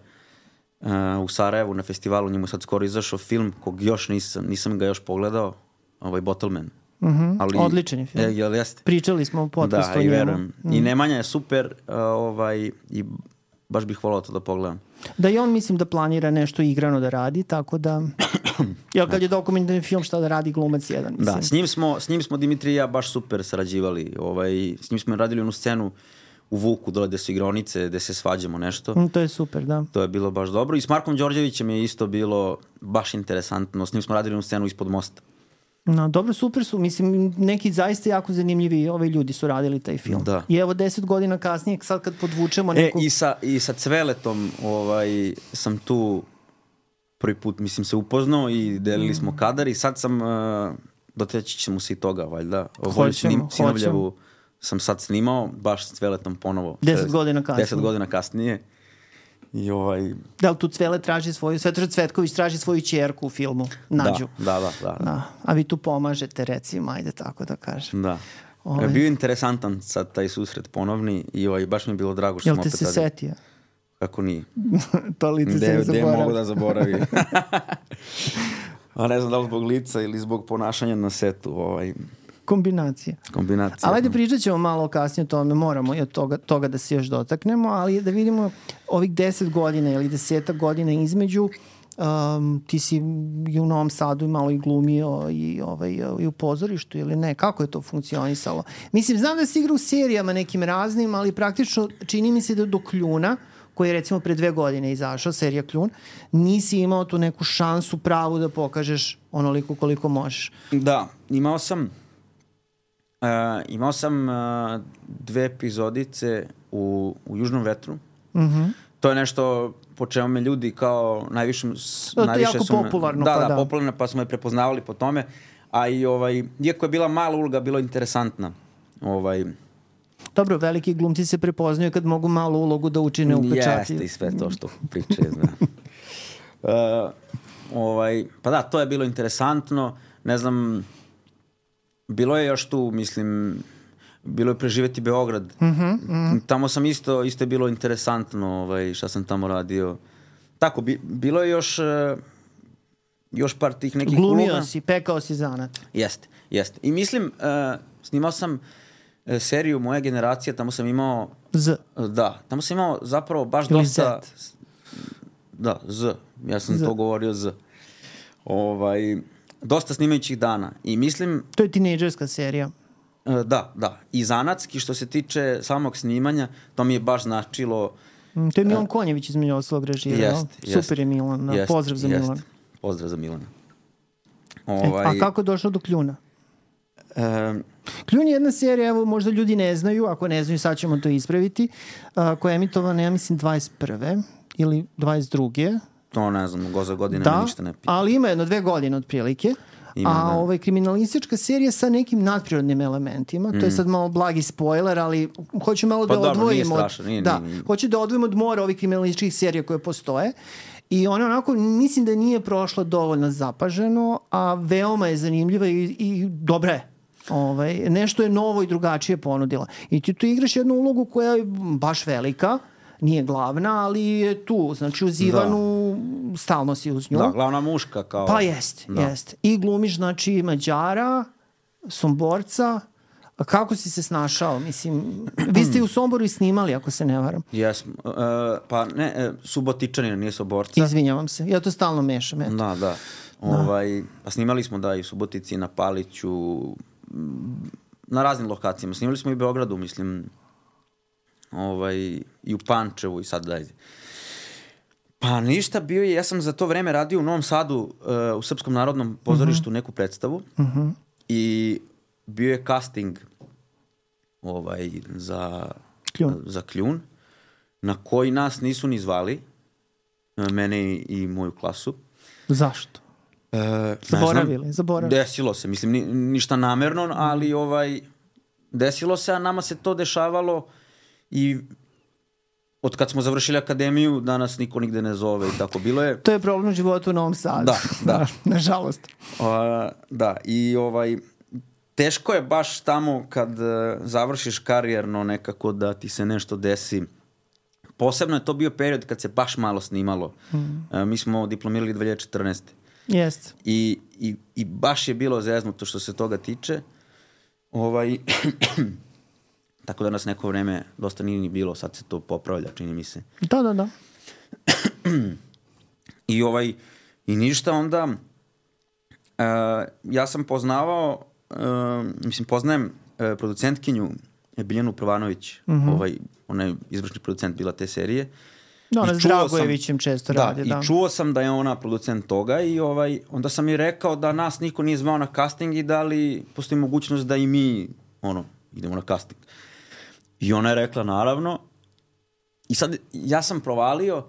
uh, u Sarajevu na festivalu, njemu je sad skoro izašao film kog još nisam, nisam ga još pogledao, ovaj Bottleman. Mhm. Ali, Odličan je film. E, jel jeste? Pričali smo u podcastu Da, o i njemu. verujem. I Nemanja je super uh, ovaj, i baš bih volao to da pogledam. Da i on mislim da planira nešto igrano da radi, tako da... (coughs) Jel kad je dokumentarni film šta da radi glumac jedan, mislim. Da, s njim smo, s njim smo Dimitri i ja baš super sarađivali. Ovaj, s njim smo radili onu scenu u Vuku, dole gde su igronice, gde se svađamo nešto. Mm, To je super, da. To je bilo baš dobro. I s Markom Đorđevićem je isto bilo baš interesantno. S njim smo radili onu scenu ispod mosta. No, dobro, super su. Mislim, neki zaista jako zanimljivi ovi ljudi su radili taj film. Da. I evo deset godina kasnije, sad kad podvučemo E, neku... i sa, i sa Cveletom ovaj, sam tu prvi put, mislim, se upoznao i delili smo kadar i sad sam, uh, doteći ćemo se i toga, valjda. Hoćemo, snim, sinovljavu sam sad snimao, baš s Cveletom ponovo. Deset godina kasnije. Deset godina kasnije. I ovaj, Da li tu Cvele traži svoju, Svetoša Cvetković traži svoju čerku u filmu, Nađu. Da, da, da. da. Da. A vi tu pomažete, recimo, ajde tako da kažem. Da. Ovaj. E, Bio je interesantan sad taj susret ponovni i ovaj, baš mi je bilo drago što Jel smo te opet se radili. setio? Kako nije? (laughs) to lice se ne gde mogu da zaboravi? (laughs) (laughs) A ne znam da li zbog lica ili zbog ponašanja na setu, ovaj, Kombinacija. kombinacija. Ali ajde pričat ćemo malo kasnije o tome, moramo i od toga, toga da se još dotaknemo, ali da vidimo ovih deset godina ili desetak godina između, um, ti si i u Novom Sadu malo i glumio i, ovaj, i u pozorištu ili ne, kako je to funkcionisalo? Mislim, znam da si igra u serijama nekim raznim, ali praktično čini mi se da do Kljuna, koji je recimo pre dve godine izašao, serija Kljun, nisi imao tu neku šansu pravu da pokažeš onoliko koliko možeš. Da, imao sam uh, imao sam uh, dve epizodice u, u Južnom vetru. Mm. -hmm. To je nešto po čemu me ljudi kao najviše... To je najviše jako su me- popularno, Da, pa da, da. popularno, pa smo je prepoznavali po tome. A i ovaj, iako je bila mala uloga, bilo je interesantna. Ovaj, Dobro, veliki glumci se prepoznaju kad mogu malu ulogu da učine u pečati. Jeste i sve to što priče, zna. uh, (laughs) ovaj, pa da, to je bilo interesantno. Ne znam, bilo je još tu, mislim, bilo je preživeti Beograd. Mm -hmm, mm -hmm. Tamo sam isto, isto je bilo interesantno ovaj, šta sam tamo radio. Tako, bi, bilo je još, uh, još par tih nekih Glumio uloga. si, pekao si zanat. Jeste, jeste. I mislim, uh, snimao sam uh, seriju Moja generacija, tamo sam imao Z. Da, tamo sam imao zapravo baš Ili dosta... Z. Da, Z. Ja sam Z. to govorio Z. Ovaj, dosta snimajućih dana. I mislim, To je tinejdžerska serija. e, da, da. I zanatski što se tiče samog snimanja, to mi je baš značilo... Mm, To je Milan Konjević između ostalog režirao. Jest, jest. Super je Milan, da. jest, pozdrav za jest. Milan. Pozdrav za Milana. E, Ovaj, a kako je došlo do Kljuna? e, Kljun je jedna serija, evo možda ljudi ne znaju, ako ne znaju sad ćemo to ispraviti, a, koja je emitovana, ja mislim, 21. ili 22. to ne znam, go za godine Da, ništa ne pita. ali ima jedno dve godine otprilike. Ima, a da. ovaj kriminalistička serija sa nekim nadprirodnim elementima. To je sad malo blagi spoiler, ali hoću malo Mm. Pa da dobro, nije odvojim od... strašno, nije, da, nije, nije. hoću da odvojim od mora ovih kriminalističkih serija koje postoje. I ona onako, mislim da nije prošla dovoljno zapaženo, a veoma je zanimljiva i, i dobra je. Ovaj, nešto je novo i drugačije ponudila. I ti tu igraš jednu ulogu koja je baš velika, nije glavna, ali je tu. Znači, uz Ivanu stalno si uz nju. Da, glavna muška kao... Pa jeste, Da. jeste. I glumiš, znači, Mađara, Somborca. A kako si se snašao? Mislim, vi ste i u Somboru i snimali, ako se ne varam. Jesmo. Uh, pa ne, uh, Subotičanina, nije Soborca. Izvinjavam se. Ja to stalno mešam. Eto. Da, da. Ovaj, pa snimali smo da i u Subotici, na Paliću, na raznim lokacijama. Snimali smo i u Beogradu, mislim, ovaj, i u Pančevu i sad da Pa ništa, bio je, ja sam za to vreme radio u Novom Sadu uh, u Srpskom narodnom pozorištu neku predstavu i bio je casting ovaj, za, Kljun. za kljun na koji nas nisu ni zvali, e, mene i, i moju klasu. Zašto? E, Zaboravili, znam. zaboravili. Desilo se, mislim, ni, ništa namerno, ali ovaj, desilo se, a nama se to dešavalo i od kad smo završili akademiju, danas niko nigde ne zove i tako bilo je. To je problem života u Novom Sadu. Da, da. (laughs) Nažalost. A, da, i ovaj, teško je baš tamo kad e, završiš karijerno nekako da ti se nešto desi. Posebno je to bio period kad se baš malo snimalo. E, mi smo diplomirali 2014. Jeste. I, i, I baš je bilo zeznuto što se toga tiče. Ovaj, (clears throat) tako da nas neko vreme dosta nije ni bilo, sad se to popravlja, čini mi se. Da, da, da. I ovaj, i ništa onda, uh, ja sam poznavao, uh, mislim, poznajem uh, producentkinju Biljanu Prvanović, ovaj, ona je izvršni producent bila te serije. Da, ona s Dragojevićem često da, radi, da. I čuo sam da je ona producent toga i ovaj, onda sam i rekao da nas niko nije zvao na casting i da li postoji mogućnost da i mi ono, idemo na casting. I ona je rekla naravno. I sad ja sam provalio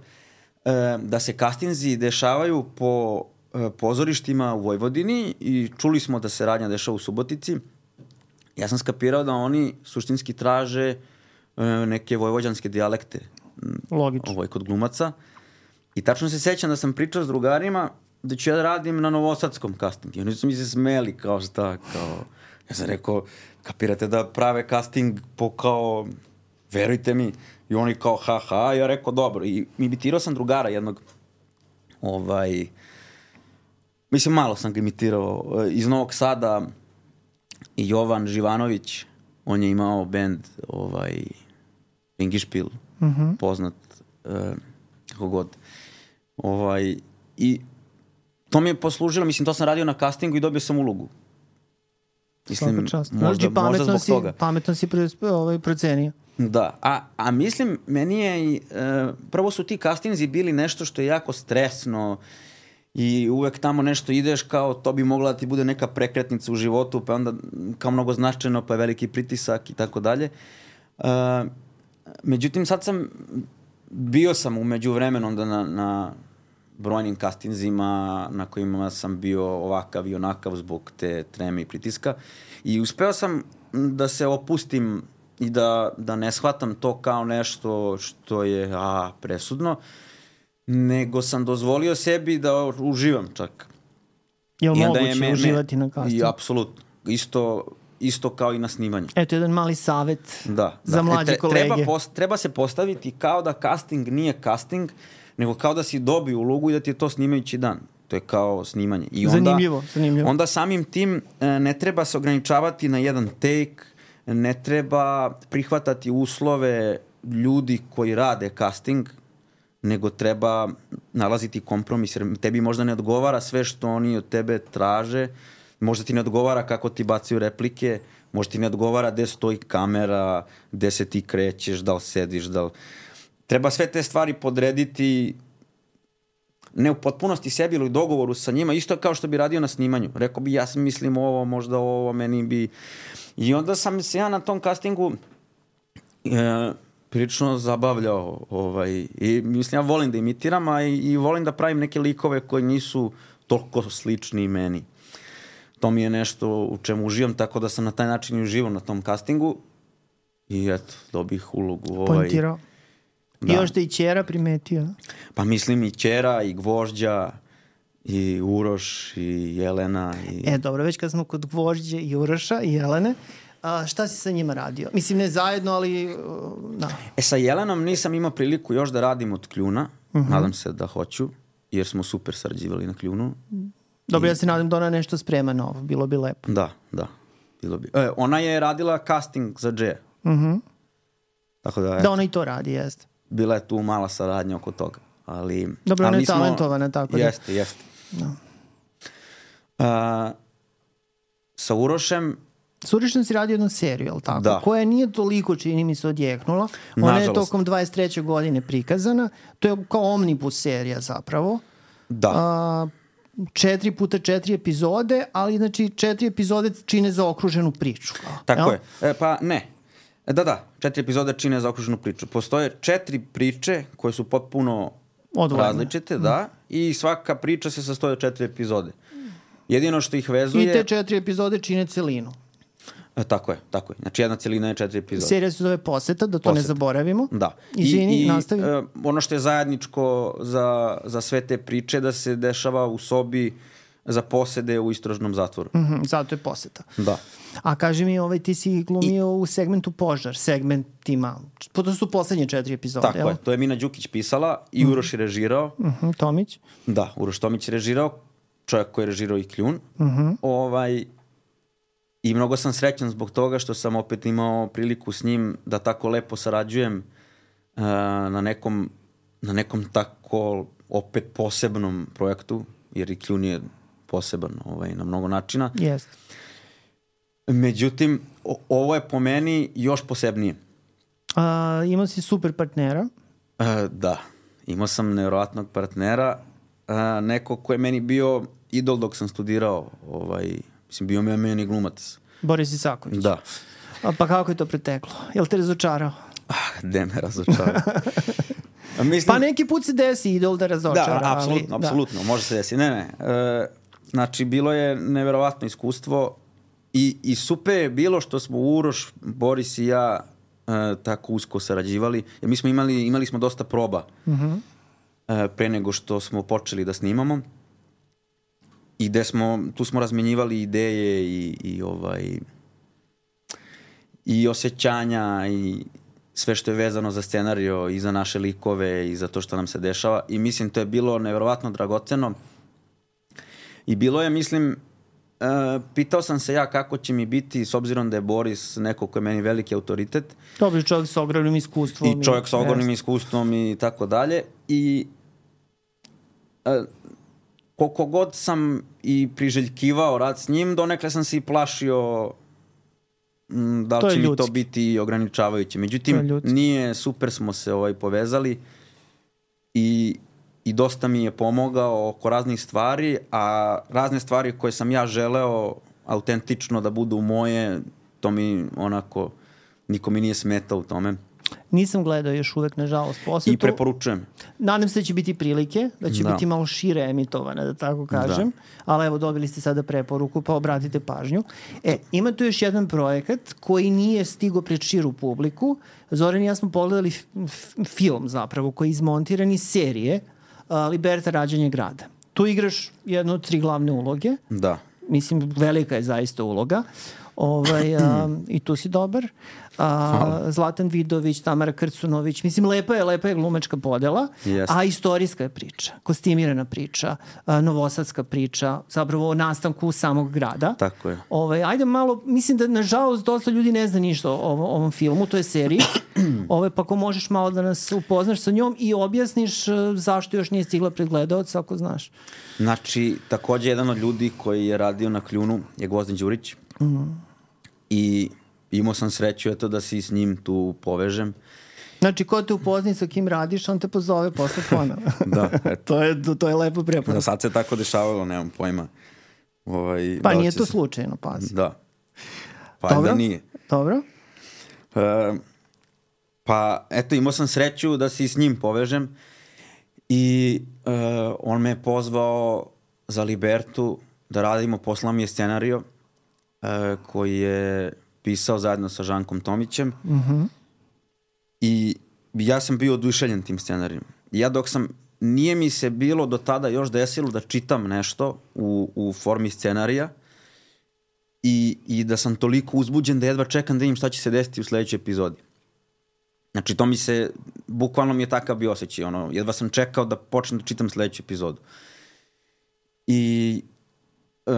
e, da se castingzi dešavaju po e, pozorištima u Vojvodini i čuli smo da se radnja dešava u Subotici. Ja sam skapirao da oni suštinski traže e, neke vojvođanske dijalekte Logično. ovaj, kod glumaca. I tačno se sećam da sam pričao s drugarima da ću ja da radim na novosadskom castingu. I oni su mi se smeli kao šta, kao... Ja sam rekao, kapirate da prave casting po kao, verujte mi. I oni kao, ha, ha, ja rekao, dobro. I imitirao sam drugara jednog, ovaj, mislim, malo sam ga imitirao, eh, iz Novog Sada, Jovan Živanović, on je imao bend, ovaj, Pingišpil, mm -hmm. poznat, e, kako god. Ovaj, I to mi je poslužilo, mislim, to sam radio na castingu i dobio sam ulogu. Svaka čast. možda, možda pametno zbog si, toga. pametno si pre, ovaj, procenio. Da, a, a mislim, meni je, e, prvo su ti castingzi bili nešto što je jako stresno i uvek tamo nešto ideš kao to bi mogla da ti bude neka prekretnica u životu, pa onda kao mnogo značajno, pa je veliki pritisak i tako dalje. E, međutim, sad sam, bio sam umeđu vremenu onda na, na brojnim castingzima na kojima sam bio ovakav i onakav zbog te treme i pritiska i uspeo sam da se opustim i da, da ne shvatam to kao nešto što je a, presudno, nego sam dozvolio sebi da uživam čak. Je li I moguće me- me- uživati na castingu? I apsolutno. Isto, isto kao i na snimanju. Eto, jedan mali savet Da, za da. mlađe E, kolege. Treba, post, treba se postaviti kao da casting nije casting, nego kao da si dobio ulogu i da ti je to snimajući dan. To je kao snimanje. I onda, Zanimljivo, zanimljivo. Onda samim tim e, ne treba se ograničavati na jedan take, ne treba prihvatati uslove ljudi koji rade casting, nego treba nalaziti kompromis, jer tebi možda ne odgovara sve što oni od tebe traže, možda ti ne odgovara kako ti bacaju replike, možda ti ne odgovara gde stoji kamera, gde se ti krećeš, da li sediš, da li... Treba sve te stvari podrediti ne u potpunosti sebi ili u dogovoru sa njima, isto kao što bi radio na snimanju. Rekao bi, ja sam mislim ovo, možda ovo, meni bi... I onda sam se ja na tom castingu e, prilično zabavljao. Ovaj, I mislim, ja volim da imitiram, a i, i volim da pravim neke likove koji nisu toliko slični meni. to mi je nešto u čemu uživam, tako da sam na taj način i uživao na tom castingu i eto, dobih ulogu. Ovaj, Pointirao. Da. I još te i Ćera primetio. Pa mislim i Ćera, i Gvožđa, i Uroš, i Jelena. I... E, dobro, već kad smo kod Gvožđe i Uroša i Jelene, a, šta si sa njima radio? Mislim, ne zajedno, ali... uh, Da. E sa Jelenom nisam imao priliku još da radim od kljuna, Mhm. nadam se da hoću, jer smo super sarađivali na kljunu. Dobro, ja se nadam da ona nešto sprema novo, bilo bi lepo. Da, da. Bilo bi. E, ona je radila casting za Dže. Mhm. Tako da, Da eto, ona i to radi, jeste. Bila je tu mala saradnja oko toga. Ali, Dobro, ali je mi smo- talentovana, tako da. Jeste, jeste. A, sa Urošem, Surišan si radio jednu seriju, je li tako? Da. Koja nije toliko, čini mi se, odjeknula. Ona je Nažalost. tokom 23. godine prikazana. To je kao omnibus serija zapravo. da, A, četiri puta četiri epizode, ali znači četiri epizode čine zaokruženu priču. kao, tako jel? je. E, pa ne. E, da, da, četiri epizode čine zaokruženu priču. Postoje četiri priče koje su potpuno Odvojene. različite, da, i svaka priča se sastoji od četiri epizode. Jedino što ih vezuje... I te četiri epizode čine celinu. E, tako je, tako je. Znači jedna celina je četiri epizode. Serija se zove Poseta, da to ne Poseta. zaboravimo. Da. Izvini, I, i, nastavi. e, ono što je zajedničko za, za sve te priče da se dešava u sobi za posede u istražnom zatvoru. Mhm, zato je Poseta. Da. A kaži mi, ovaj, ti si glumio u segmentu Požar, segmentima. Pa to su poslednje četiri epizode, Tako jel? je. To je Mina Đukić pisala i Uroš je režirao. Mhm, Tomić. Da, Uroš Tomić je režirao, čovjek koji je režirao i Kljun. Mhm. Ovaj, I mnogo sam srećan zbog toga što sam opet imao priliku s njim da tako lepo sarađujem uh, na nekom, na nekom tako opet posebnom projektu, jer i Kljun je poseban ovaj, na mnogo načina. Jeste. Međutim, ovo je po meni još posebnije. A, imao si super partnera. Uh, da, imao sam nevjerojatnog partnera, uh, neko ko je meni bio idol dok sam studirao, ovaj, mislim, bio mi je meni glumac. Boris Isaković. Da. A, pa kako je to preteklo? Jel te razočarao? Ah, gde me razočara. (laughs) A Mislim, Pa neki put se desi idol da razočara. Da, apsolutno, apsolutno, može se desiti. Ne, ne. E, znači, bilo je neverovatno iskustvo i, i super je bilo što smo Uroš, Boris i ja e, tako usko sarađivali. Jer mi smo imali, imali smo dosta proba Mhm. e, pre nego što smo počeli da snimamo. I gde smo, tu smo razmenjivali ideje i, i ovaj i osjećanja i sve što je vezano za scenario i za naše likove i za to što nam se dešava i mislim to je bilo nevjerovatno dragoceno i bilo je mislim uh, pitao sam se ja kako će mi biti s obzirom da je Boris neko ko je meni veliki autoritet Dobri čovjek sa ogromnim iskustvom. i čovjek sa ogromnim Jeste. iskustvom i tako dalje i uh, koliko god sam i priželjkivao rad s njim, donekle sam se i plašio mm, da li je će mi to biti ograničavajuće. Međutim, nije, super smo se ovaj povezali i, i dosta mi je pomogao oko raznih stvari, a razne stvari koje sam ja želeo autentično da budu moje, to mi onako, niko mi nije smetao u tome. Nisam gledao još uvek, nažalost, posetu. I preporučujem. Nadam se da će biti prilike, da će Da. biti malo šire emitovane, da tako kažem. Da. Ali evo, dobili ste sada preporuku, pa obratite pažnju. E, ima tu još jedan projekat koji nije stigo pred širu publiku. Zoran i ja smo pogledali film zapravo, koji je izmontiran iz serije uh, Liberta rađanje grada. Tu igraš jednu od tri glavne uloge. Da. Mislim, velika je zaista uloga. Ovaj, a, I tu si dobar. A, Zlatan Vidović, Tamara Krcunović. Mislim, lepa je, lepa je glumačka podela, Jeste. a istorijska je priča, kostimirana priča, a, novosadska priča, zapravo o nastanku samog grada. Tako je. Ovaj, ajde malo, mislim da nažalost dosta ljudi ne zna ništa o ovom, ovom filmu, to je seriji. (clears throat) Ovaj, pa ako možeš malo da nas upoznaš sa njom i objasniš e, zašto još nije stigla pred gledalca, ako znaš. Znači, takođe jedan od ljudi koji je radio na Kljunu je Gvozden Đurić. I imao sam sreću eto da se s njim tu povežem. Znači, ko te upozna sa kim radiš, on te pozove posle ponovo. (laughs) Da, eto. (laughs) to, je, to je lepo preporuka. Da, sad se tako dešavalo, nemam pojma. Ovaj, Pa da nije to se- slučajno, pazi. Da. Pa Dobro. da nije. Dobro? E, pa, eto, imao sam sreću da se i s njim povežem i e, on me je pozvao za Libertu da radimo, poslao mi je scenario uh, koji je pisao zajedno sa Žankom Tomićem Mm -hmm. i ja sam bio oduševljen tim scenarijom. Ja dok sam, nije mi se bilo do tada još desilo da čitam nešto u, u formi scenarija i, i da sam toliko uzbuđen da jedva čekam da vidim šta će se desiti u sledećoj epizodi. Znači, to mi se, bukvalno mi je takav bio osjećaj, ono, jedva sam čekao da počnem da čitam sledeću epizodu. I, e,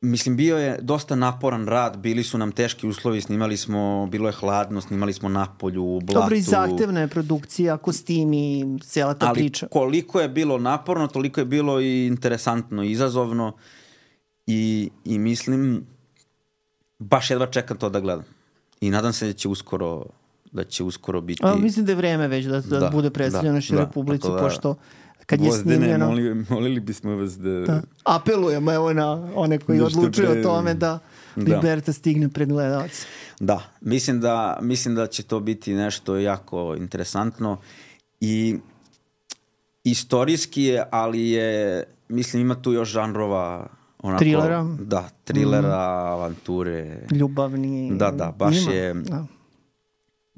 mislim, bio je dosta naporan rad, bili su nam teški uslovi, snimali smo, bilo je hladno, snimali smo na polju, u blatu. Dobro, i zahtevna je produkcija, kostimi, cijela ta Ali priča. koliko je bilo naporno, toliko je bilo i interesantno, i izazovno i, i mislim, baš jedva čekam to da gledam. I nadam se da će uskoro da će uskoro biti... A, mislim da je vreme već da, da, Da, bude predstavljeno da, široj da, publici, da- pošto kad je Gvozdene, snimljeno... Moli, molili bismo vas da... Da. Apelujemo evo na one koji Da odlučuju pre- o tome da Da. Liberta stigne pred gledalce. Da, mislim da, mislim da će to biti nešto jako interesantno i istorijski je, ali je, mislim ima tu još žanrova onako, Trilera? Da, trilera, avanture, Ljubavni. Da, da, baš Ima. je- Da.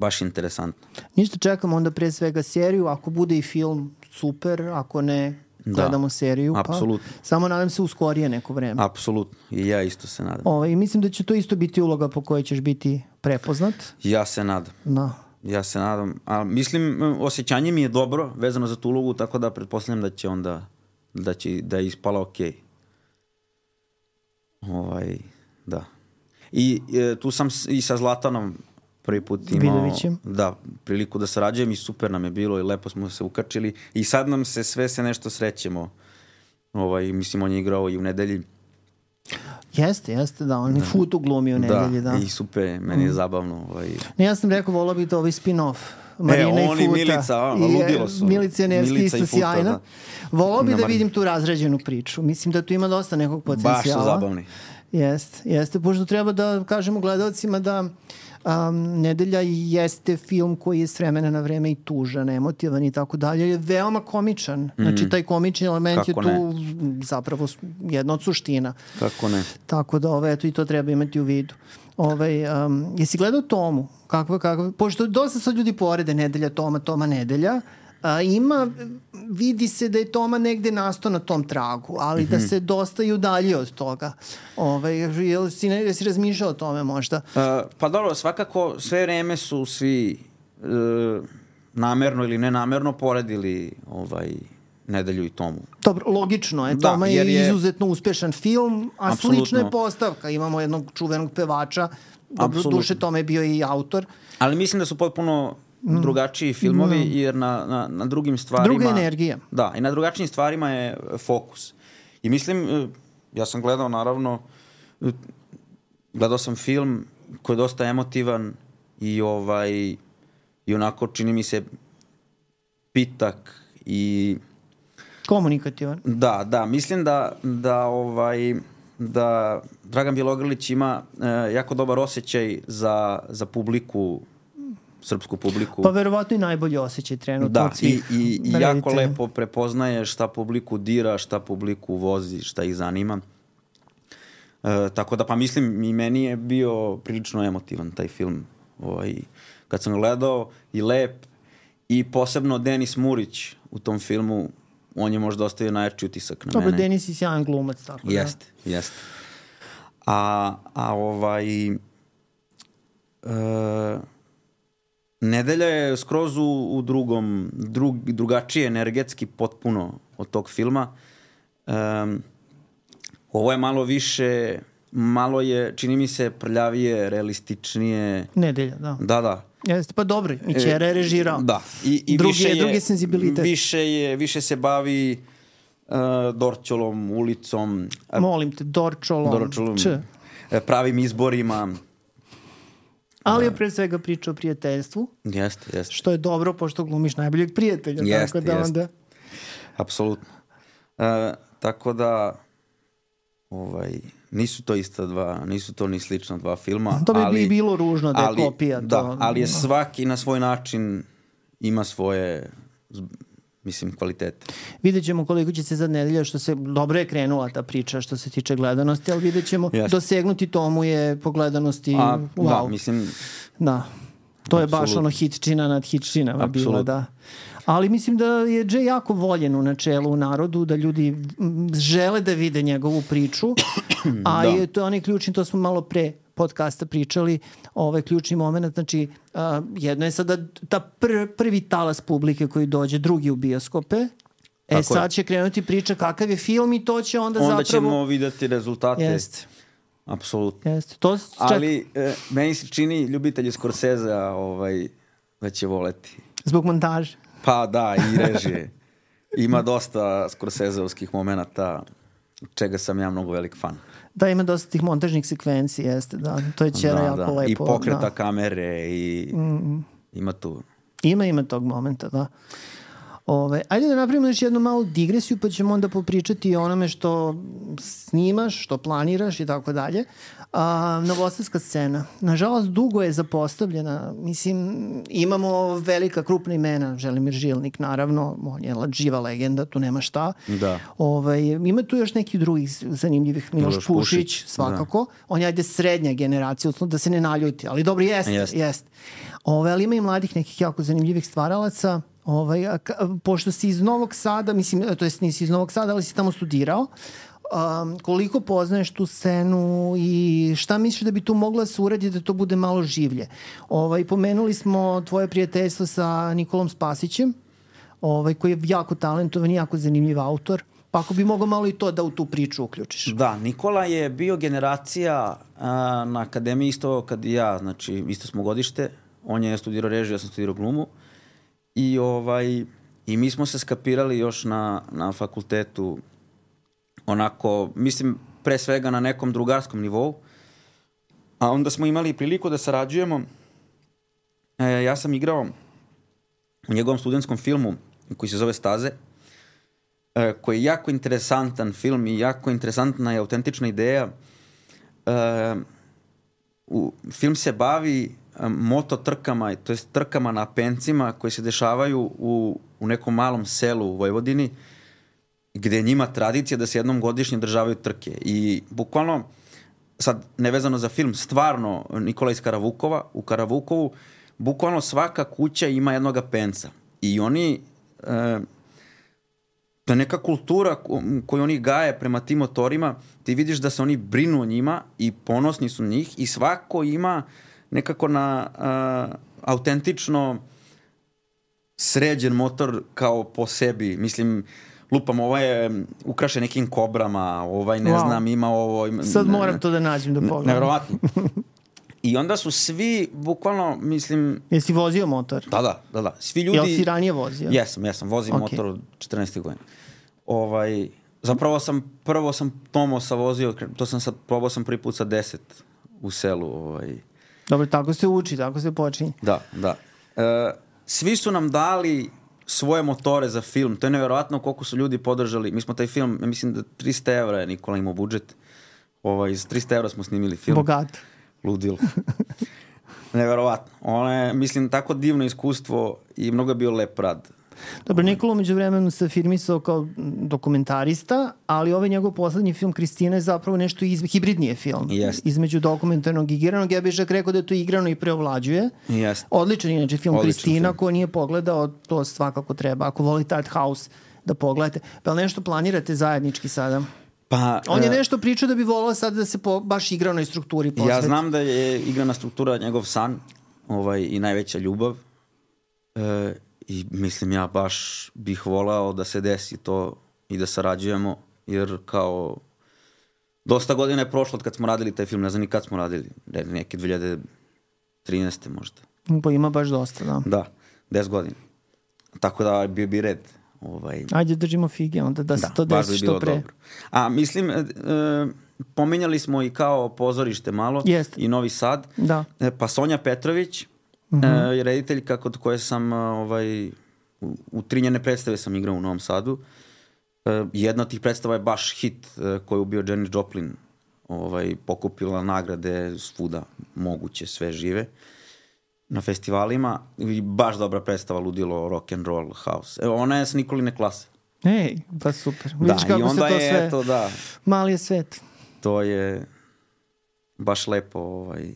Baš interesantno. Ništa čekamo onda pre svega seriju, ako bude i film, super, ako ne, Da. gledamo seriju. Apsolutno. Pa, samo nadam se u skorije neko vreme. Apsolutno, i ja isto se nadam. Ovaj, I mislim da će to isto biti uloga po kojoj ćeš biti prepoznat. Ja se nadam. Da. Ja se nadam, a mislim, osjećanje mi je dobro vezano za tu ulogu, tako da pretpostavljam da će onda, da će, da je ispala okej. Ovaj, da. I e, tu sam i sa Zlatanom prvi put imao Vidovićem. da, priliku da sarađujem i super nam je bilo i lepo smo se ukačili i sad nam se sve se nešto srećemo. Ovaj, mislim, on je igrao i u nedelji. Jeste, jeste, da. On je futu glumi u nedelji, da. i super, meni je zabavno. Ovaj, Ne, ja sam rekao, volao bi to ovaj spin-off. Marina E, i on i Futa. Milica, a, ludilo su. Milica Nevski isto sjajna. da. Volao bi Na da vidim tu razređenu priču. Mislim da tu ima dosta nekog potencijala. baš su zabavni. Jeste, jeste. Pošto treba da kažemo gledalcima da um, Nedelja jeste film koji je s vremena na vreme i tužan, emotivan i tako dalje. Je veoma komičan. Znači, taj komični element Mm. Kako je tu zapravo s- jedna od suština. Kako ne? Tako da, ove, eto, i to treba imati u vidu. Ove, um, jesi gledao Tomu? Kakva, kakva, pošto dosta sad ljudi porede Nedelja, Toma, Toma, Nedelja. A, ima, vidi se da je Toma negde nastao na tom tragu, ali Mhm. da se dosta i udaljio od toga. Ove, jel si, ne, jesi razmišljao o tome možda? Uh, pa dobro, svakako sve vreme su svi uh, namerno ili nenamerno poredili ovaj nedelju i tomu. Dobro, logično je, Da, Toma je, je- izuzetno uspešan film, a Apsolutno. slična je postavka. Imamo jednog čuvenog pevača, dobro, duše Toma je bio i autor. Ali mislim da su potpuno drugačiji filmovi jer na, na, na drugim stvarima... Druga energija. Da, i na drugačijim stvarima je e, fokus. I mislim, e, ja sam gledao naravno, e, gledao sam film koji je dosta emotivan i ovaj i onako čini mi se pitak i Komunikativan. Da, da, mislim da, da ovaj da Dragan Bjelogrlić ima e, jako dobar osjećaj za, za publiku, srpsku publiku. Pa verovatno i najbolji osjećaj trenutno da, od i, i, i jako lepo prepoznaje šta publiku dira, šta publiku vozi, šta ih zanima. E, tako da, pa mislim, i meni je bio prilično emotivan taj film. Ovaj, kad sam gledao, i lep, i posebno Denis Murić u tom filmu, on je možda ostavio najjači utisak na Dobro, mene. Denis je sjajan glumac, tako da. Jeste, jeste. A, a ovaj... E, nedelja je skroz u, u drugom, drug, drugačije energetski potpuno od tog filma. E, ovo je malo više, malo je, čini mi se, prljavije, realističnije. Nedelja, da. Da, da. Jeste, pa dobro, i Ćera je režirao. Da. I, i Drugi više je- drugi senzibilitet. Više, je, više se bavi uh, Dorćolom, ulicom, a, Molim te, Dorčolom, Dorčolom, Č. e, pravim izborima. Ali je pre svega priča o prijateljstvu, Jeste, jeste. što je dobro, pošto glumiš najboljeg prijatelja. Jeste, tako da jeste. onda... Apsolutno. E, tako da ovaj, nisu to ista dva, nisu to ni slična dva filma. To bi ali, bilo ružno da je kopija, Da, to- ali je da. svaki na svoj način ima svoje, mislim, kvalitete. Vidjet ćemo koliko će se za nedelja, što se, dobro je krenula ta priča što se tiče gledanosti, ali vidjet ćemo, Jeste. dosegnuti tomu je po gledanosti, A, wow. Da, mislim, Da. To je baš Apsolutno. ono hitčina nad hitčinama bila, Apsolutno. da. Ali mislim da je Jay jako voljen u načelu u narodu, da ljudi žele da vide njegovu priču, (clears throat) a Da. je to onaj ključni, to smo malo pre podcasta pričali, ovaj ključni moment, znači a, jedno je sada ta pr, prvi talas publike koji dođe, drugi u bioskope, E Tako sad će krenuti priča kakav je film i to će onda, onda zapravo... ćemo videti rezultate. Jeste, Apsolutno. jeste. To ček, Ali e, meni se čini ljubitelji Scorsese ovaj, da će voleti. zbog montaže. Pa da, i režije. Ima dosta Scorseseovskih momenta, čega sam ja mnogo velik fan. Da, ima dosta tih montažnih sekvenci, jeste, da. To je Ćera da, jako da. lepo. I pokreta da. kamere i ima tu. Ima, ima tog momenta, da. Ove, ajde da napravimo još jednu malu digresiju, pa ćemo onda popričati o onome što snimaš, što planiraš i tako dalje. A, novosadska scena. Nažalost, dugo je zapostavljena. Mislim, imamo velika, krupna imena. Želimir Žilnik, naravno. On je živa legenda, tu nema šta. Da. Ovaj, ima tu još nekih drugih zanimljivih. Miloš, Pušić, Pušić, svakako. On je ajde srednja generacija, odnosno da se ne naljuti. Ali dobro, jeste, Jeste. jeste. Ove, ali ima i mladih nekih jako zanimljivih stvaralaca. Ovaj, a, pošto si iz Novog Sada, mislim, to jest nisi iz Novog Sada, ali si tamo studirao, um, koliko poznaješ tu scenu i šta misliš da bi tu mogla se uradi da to bude malo življe? Ovaj, pomenuli smo tvoje prijateljstvo sa Nikolom Spasićem, ovaj, koji je jako talentovan i jako zanimljiv autor. Pa ako bi mogao malo i to da u tu priču uključiš. Da, Nikola je bio generacija a, na akademiji isto kad i ja, znači isto smo godište. On je studirao režiju, ja sam studirao glumu. I ovaj i mi smo se skapirali još na, na fakultetu onako, mislim, pre svega na nekom drugarskom nivou. A onda smo imali priliku da sarađujemo. E, ja sam igrao u njegovom studentskom filmu koji se zove Staze, e, koji je jako interesantan film i jako interesantna i autentična ideja. E, u, film se bavi e, moto trkama, to jest trkama na pencima koji se dešavaju u, u nekom malom selu u Vojvodini, gde je njima tradicija da se jednom godišnje državaju trke. I bukvalno, sad nevezano za film, stvarno Nikola iz Karavukova, u Karavukovu, bukvalno svaka kuća ima jednoga penca. I oni, e, to je neka kultura ko- koju oni gaje prema tim motorima, ti vidiš da se oni brinu o njima i ponosni su njih i svako ima nekako na uh, autentično sređen motor kao po sebi. Mislim, lupam, ovaj je ukrašen nekim kobrama, ovaj ne Wow. znam, ima ovo... Ima, Sad ne- moram to da nađem da pogledam. Neverovatno. I onda su svi, bukvalno, mislim, Jesi vozio motor? da, da, da, da, svi ljudi... Jel si ranije vozio? Jesam, jesam, vozim Ok. okay. motor od 14. godina. Ovaj, zapravo sam, prvo sam Tomosa vozio, to sam sad, probao sam prvi put sa 10 u selu, ovaj, Dobro, tako se uči, tako se počinje. Da, da. E, svi su nam dali svoje motore za film. To je nevjerojatno koliko su ljudi podržali. Mi smo taj film, ja mislim da 300 evra je Nikola imao budžet. Ovaj, iz 300 evra smo snimili film. Bogat. Ludilo. Neverovatno. Ono je, mislim, tako divno iskustvo i mnogo je bio lep rad. Dobro, Nikola umeđu vremenu se firmisao kao dokumentarista, ali ovaj njegov poslednji film Kristina je zapravo nešto iz, hibridnije film. Jeste. Između dokumentarnog i igranog. Ja bih čak rekao da je to igrano i preovlađuje. Jeste. Odličan inače film Odličan Kristina, film. ko nije pogledao, to svakako treba. Ako volite art house, da pogledate. Pa nešto planirate zajednički sada? Pa, On je e, nešto pričao da bi volao sad da se po, baš igranoj strukturi posveti. Ja znam da je igrana struktura njegov san ovaj, i najveća ljubav. E, I mislim ja baš bih volao da se desi to i da sarađujemo, jer kao dosta godina je prošlo od kad smo radili taj film, ne znam ni kad smo radili, ne, neke 2013. možda. Pa ima baš dosta, da. Da, 10 godina. Tako da bio bi red. Ovaj, Ajde držimo fige onda da se to baš desi bi što pre. Dobro. A mislim, e, e, pominjali smo i kao pozorište malo Jeste. i Novi Sad. Da. E, pa Sonja Petrović Mhm. e, rediteljka kod koje sam a, ovaj, u, u tri njene predstave sam igrao u Novom Sadu. E, jedna od tih predstava je baš hit e, koju je ubio Janis Joplin. Ovaj, pokupila nagrade svuda moguće, sve žive. na festivalima i baš dobra predstava Ludilo Rock and Roll House. Evo, ona je s Nikoline klase. Ej, pa super. Da, Vidiš i kako onda se to je, sve... eto, da, Mali je svet. to je baš lepo, ovaj,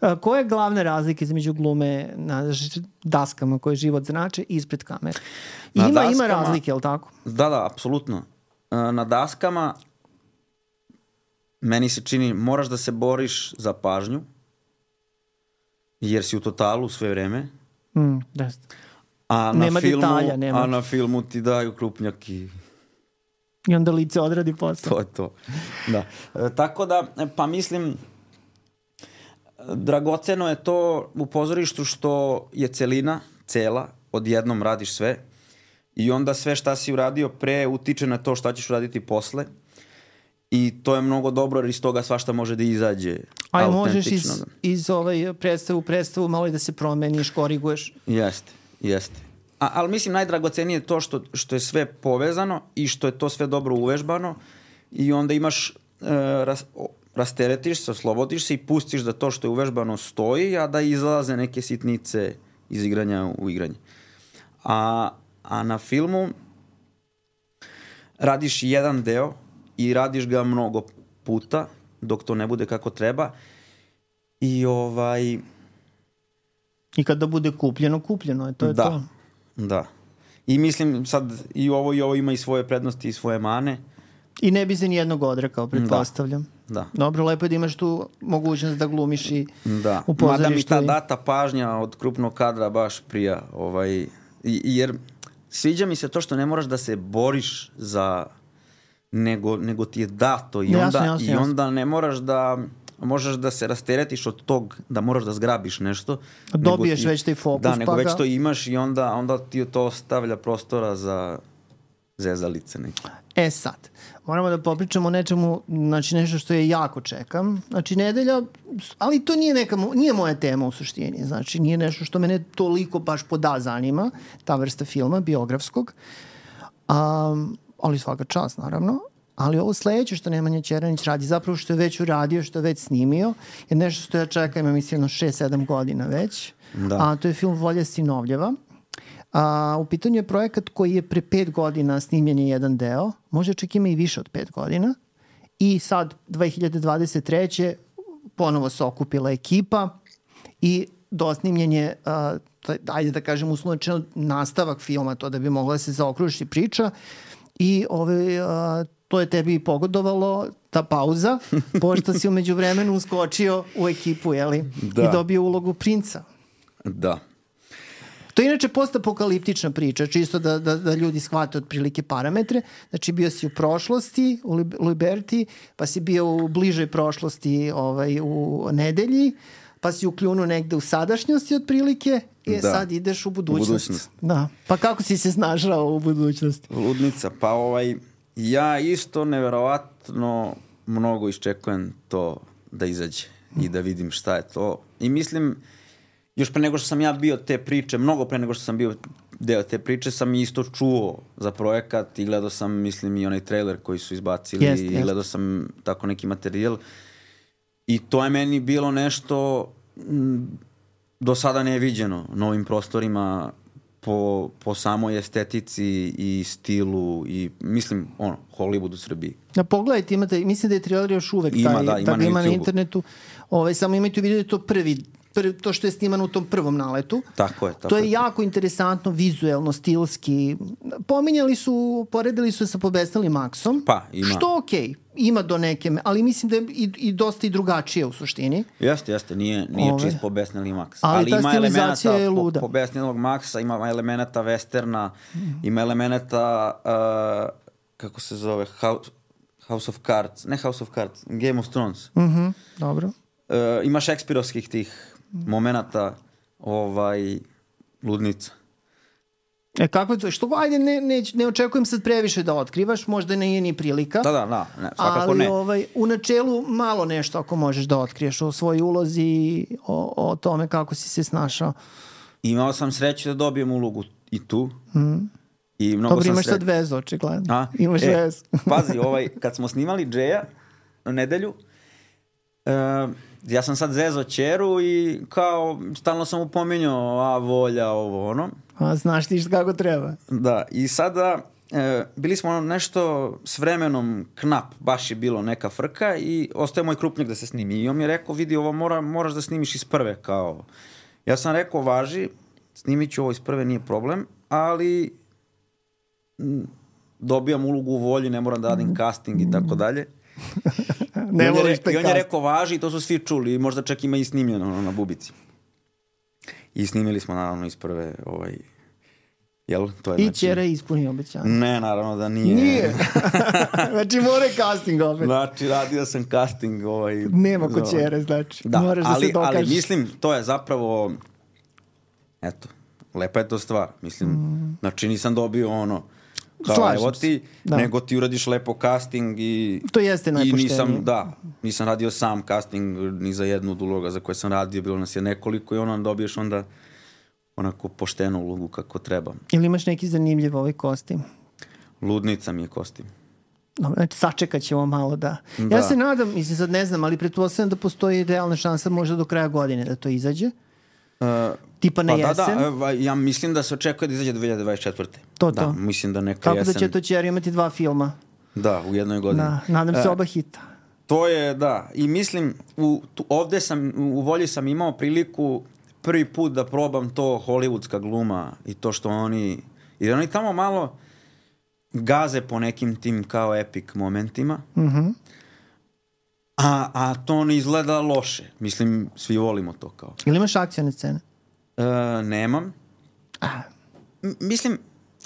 A, koja je glavna razlika između glume na daskama koje život znače i ispred kamere? Ima, ima daskama- razlike, je li tako? Da, da, apsolutno. E, Na daskama meni se čini moraš da se boriš za pažnju jer si u totalu sve vreme. Mm, jeste. A na Nema filmu, detalja, nema. A na filmu ti daju krupnjak i I onda lice odradi posao. to je to. Da. E, tako da, e, pa mislim, dragoceno je to u pozorištu što je celina, cela, odjednom radiš sve i onda sve šta si uradio pre utiče na to šta ćeš uraditi posle i to je mnogo dobro jer iz toga svašta može da izađe A možeš iz, autentično. iz ovaj predstavu predstavu malo i da se promeniš, koriguješ. Jeste, jeste. A, ali mislim najdragocenije je to što, što je sve povezano i što je to sve dobro uvežbano i onda imaš, e, ras, rasteretiš se, oslobodiš se i pustiš da to što je uvežbano stoji, a da izlaze neke sitnice iz igranja u igranje. A, a na filmu radiš jedan deo i radiš ga mnogo puta dok to ne bude kako treba i ovaj I kada bude kupljeno, kupljeno je, to je da, to. Da. I mislim sad i ovo i ovo ima i svoje prednosti i svoje mane. I ne bi se nijednog odrekao, pretpostavljam. Da. Dobro, lepo je da imaš tu mogućnost da glumiš i Da. u Mada mi pozorištu. ta i- data pažnja od krupnog kadra baš prija. Ovaj, i, jer sviđa mi se to što ne moraš da se boriš za nego, nego ti je dato i onda, jasno, i jasno. onda ne moraš da možeš da se rasteretiš od tog da moraš da zgrabiš nešto. Dobiješ nego ti- već taj fokus, Da, nego pa već ga- to imaš i onda, onda ti to ostavlja prostora za zezalice neke. E sad, moramo da popričamo o nečemu, znači nešto što je jako čekam. Znači nedelja, ali to nije neka, nije moja tema u suštini. Znači nije nešto što mene toliko baš poda zanima, ta vrsta filma, biografskog. Um, ali svaka čast, naravno. Ali ovo sledeće što Nemanja Ćeranić radi, zapravo što je već uradio, što je već snimio, je nešto što ja čekam, ja mislim, jedno 6-7 godina već. Da. A to je film Volja Sinovljeva. A, u pitanju je projekat koji je pre pet godina snimljen je jedan deo, može čak ima i više od pet godina. I sad, 2023. ponovo se okupila ekipa i dosnimljen je, a, ajde da kažem uslovno nastavak filma, to da bi mogla da se zaokruži priča. I ove, a, to je tebi pogodovalo, ta pauza, (laughs) pošto si umeđu vremenu uskočio u ekipu, jeli? Da. I dobio ulogu princa. Da. To je inače postapokaliptična priča, čisto da, da, da ljudi shvate otprilike parametre. Znači bio si u prošlosti, u Lib- Liberti, pa si bio u bližoj prošlosti ovaj, u nedelji, pa si ukljunu negde u sadašnjosti otprilike i Da. sad ideš u budućnost. budućnost. Da. Pa kako si se snašao u budućnosti? Ludnica, pa ovaj, ja isto neverovatno mnogo iščekujem to da izađe i da vidim šta je to. I mislim, još pre nego što sam ja bio te priče, mnogo pre nego što sam bio deo te priče, sam isto čuo za projekat i gledao sam, mislim, i onaj trailer koji su izbacili Jest, i jest. gledao sam tako neki materijal. I to je meni bilo nešto mm, do sada neviđeno na ovim prostorima po, po samoj estetici i stilu i mislim ono Hollywood u Srbiji. Da pogledajte, imate, mislim da je trailer još uvek Ima, taj, da, ima tako na ima na internetu. Ovaj, samo imajte u vidu da je to prvi, to što je snimano u tom prvom naletu. Tako je, tako to je jako interesantno, vizuelno, stilski. Pominjali su, poredili su sa Pobesnelim Maxom. Pa, ima. Što okej, ima do neke, ali mislim da je i, i dosta i drugačije u suštini. Jeste, jeste, nije, nije Ove. čist pobesneli Max. Ali ta ima stilizacija elemenata je luda. Po, pobesnelog Maxa, ima elemenata westerna, ima elemenata, uh, kako se zove, House, House of Cards, ne House of Cards, Game of Thrones. Mhm, dobro. Uh, ima šekspirovskih tih momenata, ovaj, ludnica. E kako to? Što, ajde, ne, ne, ne očekujem sad previše da otkrivaš, možda nije ni prilika. Da, da, da, ne, svakako ali ne. ovaj, u načelu malo nešto ako možeš da otkriješ o svojoj ulozi i o, o tome kako si se snašao. Imao sam sreću da dobijem ulogu i tu. Mm. I mnogo Dobro, sam imaš sad vezu, očigledno. A? Imaš e, vezu. pazi, ovaj, kad smo snimali Džeja na nedelju, uh, ja sam sad zezo čeru i kao stalno sam upominjao, a volja, ovo, ono. A znaš ti kako treba. Da, i sada e, bili smo nešto s vremenom knap, baš je bilo neka frka i ostaje moj krupnjak da se snimi. I on mi je rekao, vidi, ovo mora, moraš da snimiš iz prve, kao. Ja sam rekao, važi, snimit ću ovo iz prve, nije problem, ali dobijam ulogu u volji, ne moram da radim casting i tako dalje. (laughs) ne voliš te I on je rekao, važi, to su svi čuli, možda čak ima i snimljeno ono, na bubici. I snimili smo naravno iz prve, ovaj, jel? To je, I znači- Ćera je ispunio obećanje. Ne, naravno da nije. Nije. (laughs) znači mora je casting opet. Znači, radio sam casting. Ovaj, Nema kod Ćere, znači. Da, Moraš da ali, se dokažeš. ali mislim, to je zapravo, eto, lepa je to stvar. Mislim, Mm. znači nisam dobio ono, kao Slažem evo ti, Da. nego ti uradiš lepo casting i... To jeste I najpoštenije. nisam, da, nisam radio sam casting ni za jednu od uloga za koje sam radio, bilo nas je nekoliko i ono dobiješ onda onako poštenu ulogu kako treba. Ili imaš neki zanimljiv ovaj kostim? Ludnica mi je kostim. Dobro, znači sačekat ćemo malo da... Da. Ja se nadam, mislim sad ne znam, ali pretpostavljam da postoji idealna šansa možda do kraja godine da to izađe. Uh, Tipa na pa da, jesen. da, evo, ja mislim da se očekuje da izađe 2024. To, Da, to. mislim da neka Tako jesen. da će to Ćer imati dva filma. Da, u jednoj godini. Da, nadam se E, oba hita. To je, da. I mislim, u, tu, ovde sam, u volji sam imao priliku prvi put da probam to hollywoodska gluma i to što oni... Jer oni tamo malo gaze po nekim tim kao epic momentima. Mhm. A, a to ne izgleda loše. Mislim, svi volimo to kao. Ili imaš akcijne scene? E, nemam. M- mislim,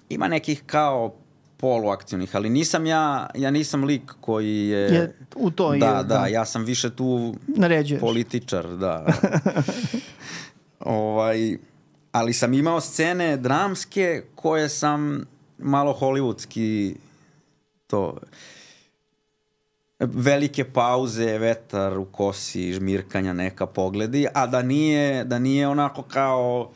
ima nekih kao poluakcionih, ali nisam ja, ja nisam lik koji je... Je u to i- da, da, da. ja sam više tu Naređuješ. političar, da. (laughs) ovaj, ali sam imao scene dramske koje sam malo hollywoodski to velike pauze, vetar u kosi, žmirkanja neka pogledi, a da nije, da nije onako kao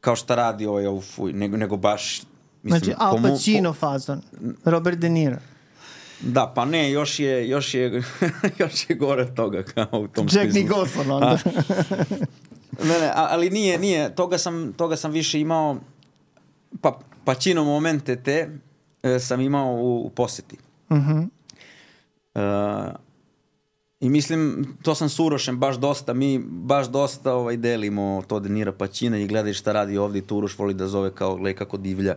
kao šta radi ovaj ovu fuj, nego, nego baš mislim, Znači Al po Pacino fazon. Robert De Niro. Da, pa ne, još je, još je, (laughs) još je gore toga kao u tom Jack smislu. Nicholson onda. A, (laughs) ne, ne, ali nije, nije, toga sam, toga sam više imao, pa, pačino momente te e, sam imao u, u poseti. Mhm. E, I mislim, to sam surošen baš dosta, mi baš dosta ovaj, delimo to Denira Pačina i gledaj šta radi ovdje i Turoš voli da zove kao, gledaj kako divlja,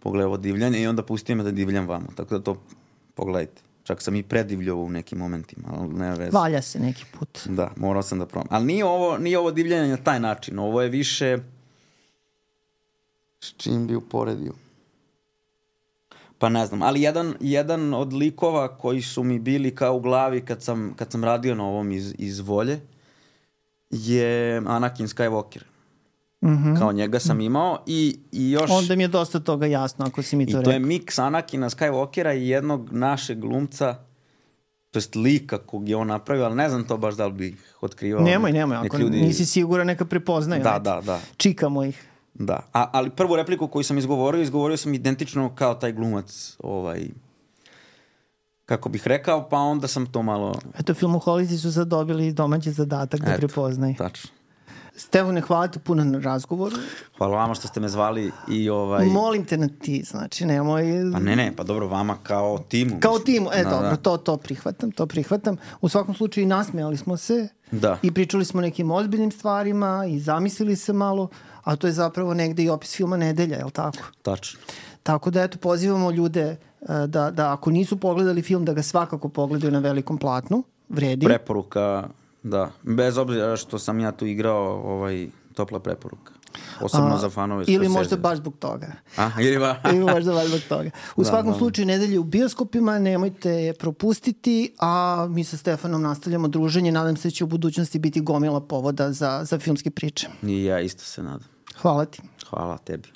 pogledaj ovo divljanje i onda pusti me da divljam vamo, tako da to pogledajte. Čak sam i predivljao u nekim momentima, ali ne veze. Valja se neki put. Da, morao sam da probam. Ali nije ovo, nije ovo divljanje na taj način. Ovo je više... S čim bi uporedio? Pa ne znam, ali jedan, jedan od likova koji su mi bili kao u glavi kad sam, kad sam radio na ovom iz, iz volje je Anakin Skywalker. Mhm. Kao njega sam imao i, i još... Onda mi je dosta toga jasno ako si mi I to to je rekao. miks Anakina Skywalkera i jednog našeg glumca, to jest lika kog je on napravio, ali ne znam to baš da li bi ih otkrivao. Nemoj, nemoj, ako ljudi- nisi siguran neka prepoznaju. Da, da, da. Čikamo ih. Da, A, ali prvu repliku koju sam izgovorio, izgovorio sam identično kao taj glumac, ovaj, kako bih rekao, pa onda sam to malo... Eto, filmoholici su sad dobili domaći zadatak da Eto, prepoznaju. Tačno. Stefane, hvala ti puno na razgovoru. Hvala vama što ste me zvali i ovaj... Molim te na ti, znači nemoj... Pa ne, ne, pa dobro, vama kao timu. Kao mislim. timu, e Da, dobro, da. to, to prihvatam, to prihvatam. U svakom slučaju i nasmejali smo se Da. i pričali smo nekim ozbiljnim stvarima i zamislili se malo, a to je zapravo negde i opis filma Nedelja, je li tako? Tačno. Tako da eto, pozivamo ljude e, da, da ako nisu pogledali film, da ga svakako pogledaju na velikom platnu, vredi. Preporuka, da. Bez obzira što sam ja tu igrao, ovaj, topla preporuka. Posebno A, za fanove Ili možda baš zbog toga. A, ili ba... (laughs) Ili možda baš zbog toga. U Da, svakom da. slučaju, nedelje u bioskopima, nemojte je propustiti, a mi sa Stefanom nastavljamo druženje. Nadam se da će u budućnosti biti gomila povoda za, za filmske priče. I ja isto se nadam. Hvala ti. Hvala tebi.